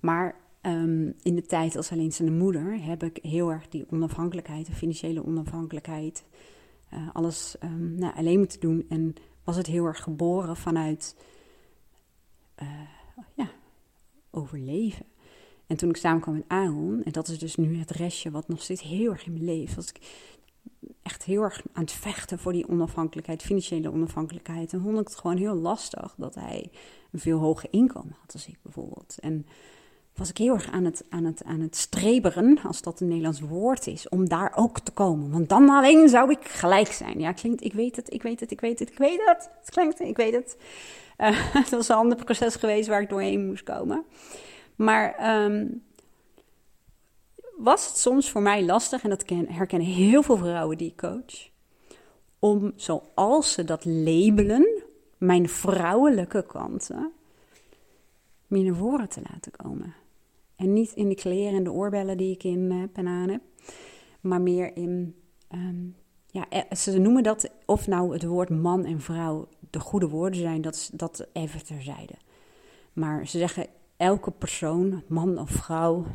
Speaker 1: Maar um, in de tijd als alleenstaande moeder heb ik heel erg die onafhankelijkheid, de financiële onafhankelijkheid, uh, alles um, nou, alleen moeten doen. En was het heel erg geboren vanuit uh, ja, overleven. En toen ik samenkwam met Aaron, en dat is dus nu het restje wat nog steeds heel erg in mijn leven, was ik echt heel erg aan het vechten voor die onafhankelijkheid, financiële onafhankelijkheid. En vond ik het gewoon heel lastig dat hij een veel hoger inkomen had als ik bijvoorbeeld. En was ik heel erg aan het, aan, het, aan het streberen, als dat een Nederlands woord is, om daar ook te komen. Want dan alleen zou ik gelijk zijn. Ja, klinkt, ik weet het, ik weet het, ik weet het, ik weet het. Het klinkt, ik weet het. Uh, het was een ander proces geweest waar ik doorheen moest komen. Maar um, was het soms voor mij lastig, en dat herkennen heel veel vrouwen die ik coach, om zoals ze dat labelen, mijn vrouwelijke kanten, meer naar voren te laten komen. En niet in de kleren en de oorbellen die ik in heb en aan heb, maar meer in, um, ja, eh, ze noemen dat, of nou het woord man en vrouw de goede woorden zijn, dat dat even terzijde. Maar ze zeggen elke persoon, man of vrouw,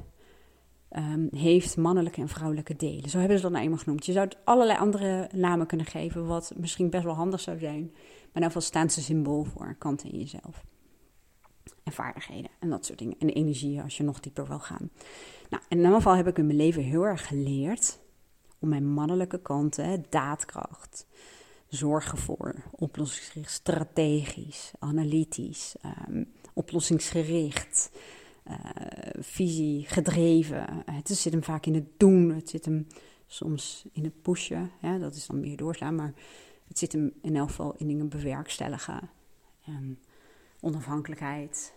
Speaker 1: um, heeft mannelijke en vrouwelijke delen. Zo hebben ze dat nou eenmaal genoemd. Je zou het allerlei andere namen kunnen geven, wat misschien best wel handig zou zijn. Maar in ieder geval staan ze symbool voor kanten in jezelf. En vaardigheden en dat soort dingen. En energie als je nog dieper wil gaan. Nou, in ieder geval heb ik in mijn leven heel erg geleerd om mijn mannelijke kanten, daadkracht, zorgen voor, oplossingsgericht, strategisch, analytisch, um, oplossingsgericht, uh, visie, gedreven. Het zit hem vaak in het doen, het zit hem soms in het pushen. Dat is dan meer doorslaan, maar het zit hem in elk geval in dingen bewerkstelligen. En onafhankelijkheid.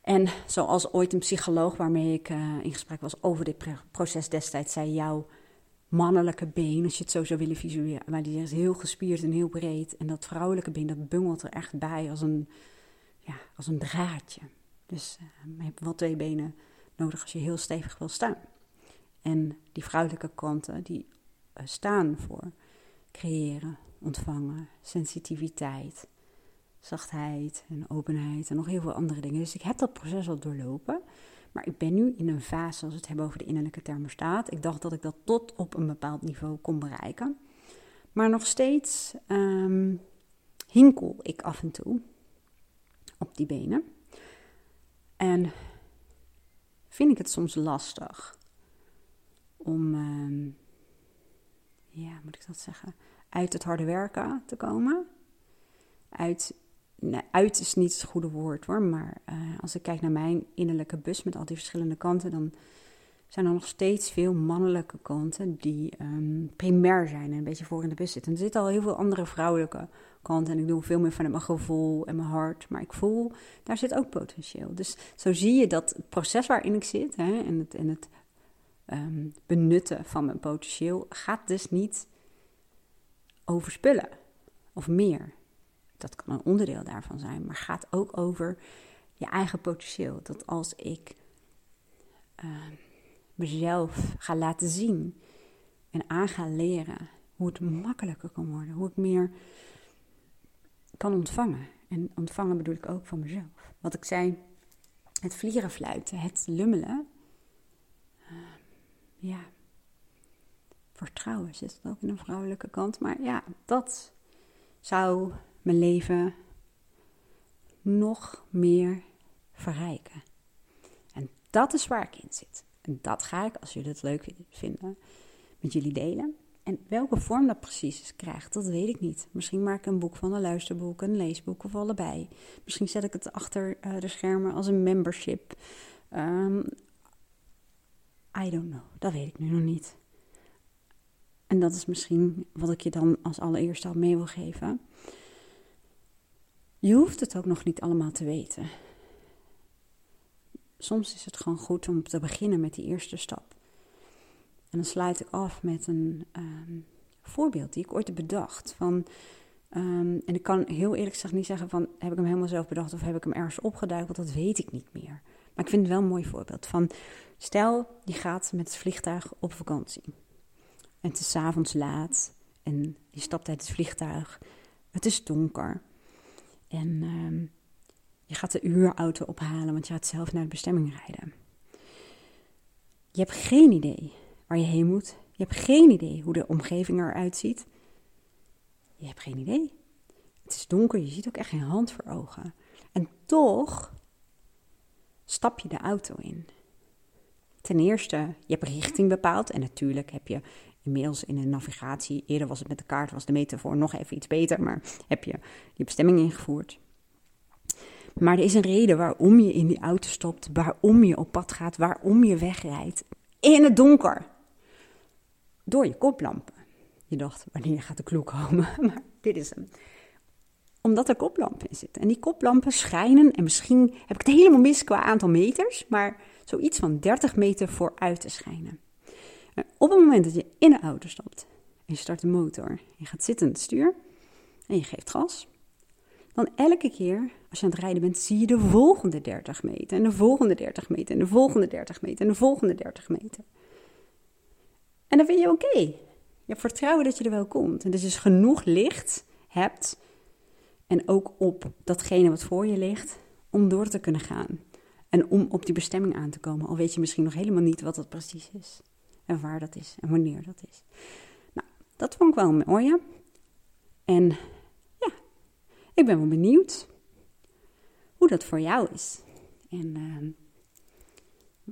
Speaker 1: En zoals ooit een psycholoog waarmee ik uh, in gesprek was over dit proces destijds zei: jouw mannelijke been, als je het zo zou willen visualiseren, maar die is heel gespierd en heel breed. En dat vrouwelijke been, dat bungelt er echt bij als een, ja, als een draadje. Dus uh, je hebt wel twee benen nodig als je heel stevig wil staan. En die vrouwelijke kanten, die uh, staan voor creëren, ontvangen, sensitiviteit, zachtheid en openheid en nog heel veel andere dingen. Dus ik heb dat proces al doorlopen. Maar ik ben nu in een fase, als we het hebben over de innerlijke thermostaat. Ik dacht dat ik dat tot op een bepaald niveau kon bereiken. Maar nog steeds um, hinkel ik af en toe op die benen. En vind ik het soms lastig om, uh, ja, moet ik dat zeggen, uit het harde werken te komen. Uit, uit is niet het goede woord hoor, maar uh, als ik kijk naar mijn innerlijke bus met al die verschillende kanten, dan zijn er nog steeds veel mannelijke kanten die um, primair zijn en een beetje voor in de bus zitten. En er zitten al heel veel andere vrouwelijke kant. En ik doe veel meer vanuit mijn gevoel en mijn hart. Maar ik voel, daar zit ook potentieel. Dus zo zie je dat het proces waarin ik zit hè, en het, het um, benutten van mijn potentieel gaat dus niet over spullen of meer. Dat kan een onderdeel daarvan zijn, maar gaat ook over je eigen potentieel. Dat als ik uh, mezelf ga laten zien en aan ga leren hoe het makkelijker kan worden, hoe ik meer kan ontvangen. En ontvangen bedoel ik ook van mezelf. Wat ik zei, het vlierenfluiten, het lummelen. Uh, ja, vertrouwen zit ook in een vrouwelijke kant. Maar ja, dat zou mijn leven nog meer verrijken. En dat is waar ik in zit. En dat ga ik, als jullie het leuk vinden, met jullie delen. En welke vorm dat precies krijgt, dat weet ik niet. Misschien maak ik een boek van, een luisterboek, een leesboek of allebei. Misschien zet ik het achter uh, de schermen als een membership. Um, I don't know, dat weet ik nu nog niet. En dat is misschien wat ik je dan als allereerste al mee wil geven. Je hoeft het ook nog niet allemaal te weten. Soms is het gewoon goed om te beginnen met die eerste stap. En dan sluit ik af met een ehm, voorbeeld die ik ooit heb bedacht. Van, ehm, en ik kan heel eerlijk gezegd niet zeggen van heb ik hem helemaal zelf bedacht of heb ik hem ergens opgeduikeld, dat weet ik niet meer. Maar ik vind het wel een mooi voorbeeld van stel je gaat met het vliegtuig op vakantie. En het is avonds laat en je stapt uit het vliegtuig. Het is donker. En ehm, je gaat de uurauto ophalen, want je gaat zelf naar de bestemming rijden. Je hebt geen idee waar je heen moet. Je hebt geen idee hoe de omgeving eruit ziet. Je hebt geen idee. Het is donker, je ziet ook echt geen hand voor ogen. En toch stap je de auto in. Ten eerste, je hebt richting bepaald. En natuurlijk heb je inmiddels in een navigatie, eerder was het met de kaart, was de metafoor nog even iets beter, maar heb je die bestemming ingevoerd. Maar er is een reden waarom je in die auto stopt, waarom je op pad gaat, waarom je wegrijdt. In het donker. Door je koplampen. Je dacht, wanneer gaat de kloek komen? Maar dit is hem. Omdat er koplampen in zitten. En die koplampen schijnen, en misschien heb ik het helemaal mis qua aantal meters, maar zoiets van 30 meter vooruit te schijnen. Op het moment dat je in de auto stapt en je start de motor, je gaat zitten aan het stuur en je geeft gas, dan elke keer als je aan het rijden bent, zie je de volgende 30 meter en de volgende 30 meter en de volgende 30 meter en de volgende 30 meter. En dan vind je oké. Je hebt vertrouwen dat je er wel komt. En dus is genoeg licht hebt en ook op datgene wat voor je ligt om door te kunnen gaan. En om op die bestemming aan te komen. Al weet je misschien nog helemaal niet wat dat precies is. En waar dat is en wanneer dat is. Nou, dat vond ik wel mooi. En ja, ik ben wel benieuwd hoe dat voor jou is. En uh,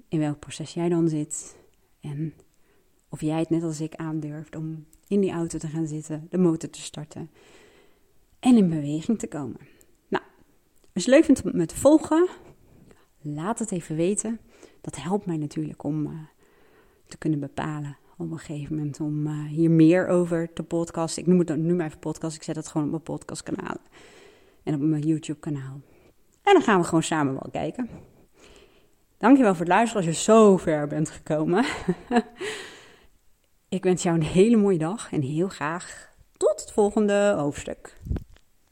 Speaker 1: in welk proces jij dan zit. En of jij het net als ik aandurft om in die auto te gaan zitten, de motor te starten en in beweging te komen. Nou, als je leuk om me te volgen, laat het even weten. Dat helpt mij natuurlijk om uh, te kunnen bepalen op een gegeven moment om uh, hier meer over te podcasten. Ik noem het nu maar even podcast. Ik zet het gewoon op mijn podcastkanaal en op mijn YouTube kanaal. En dan gaan we gewoon samen wel kijken. Dankjewel voor het luisteren als je zo ver bent gekomen. Ik wens jou een hele mooie dag en heel graag tot het volgende hoofdstuk.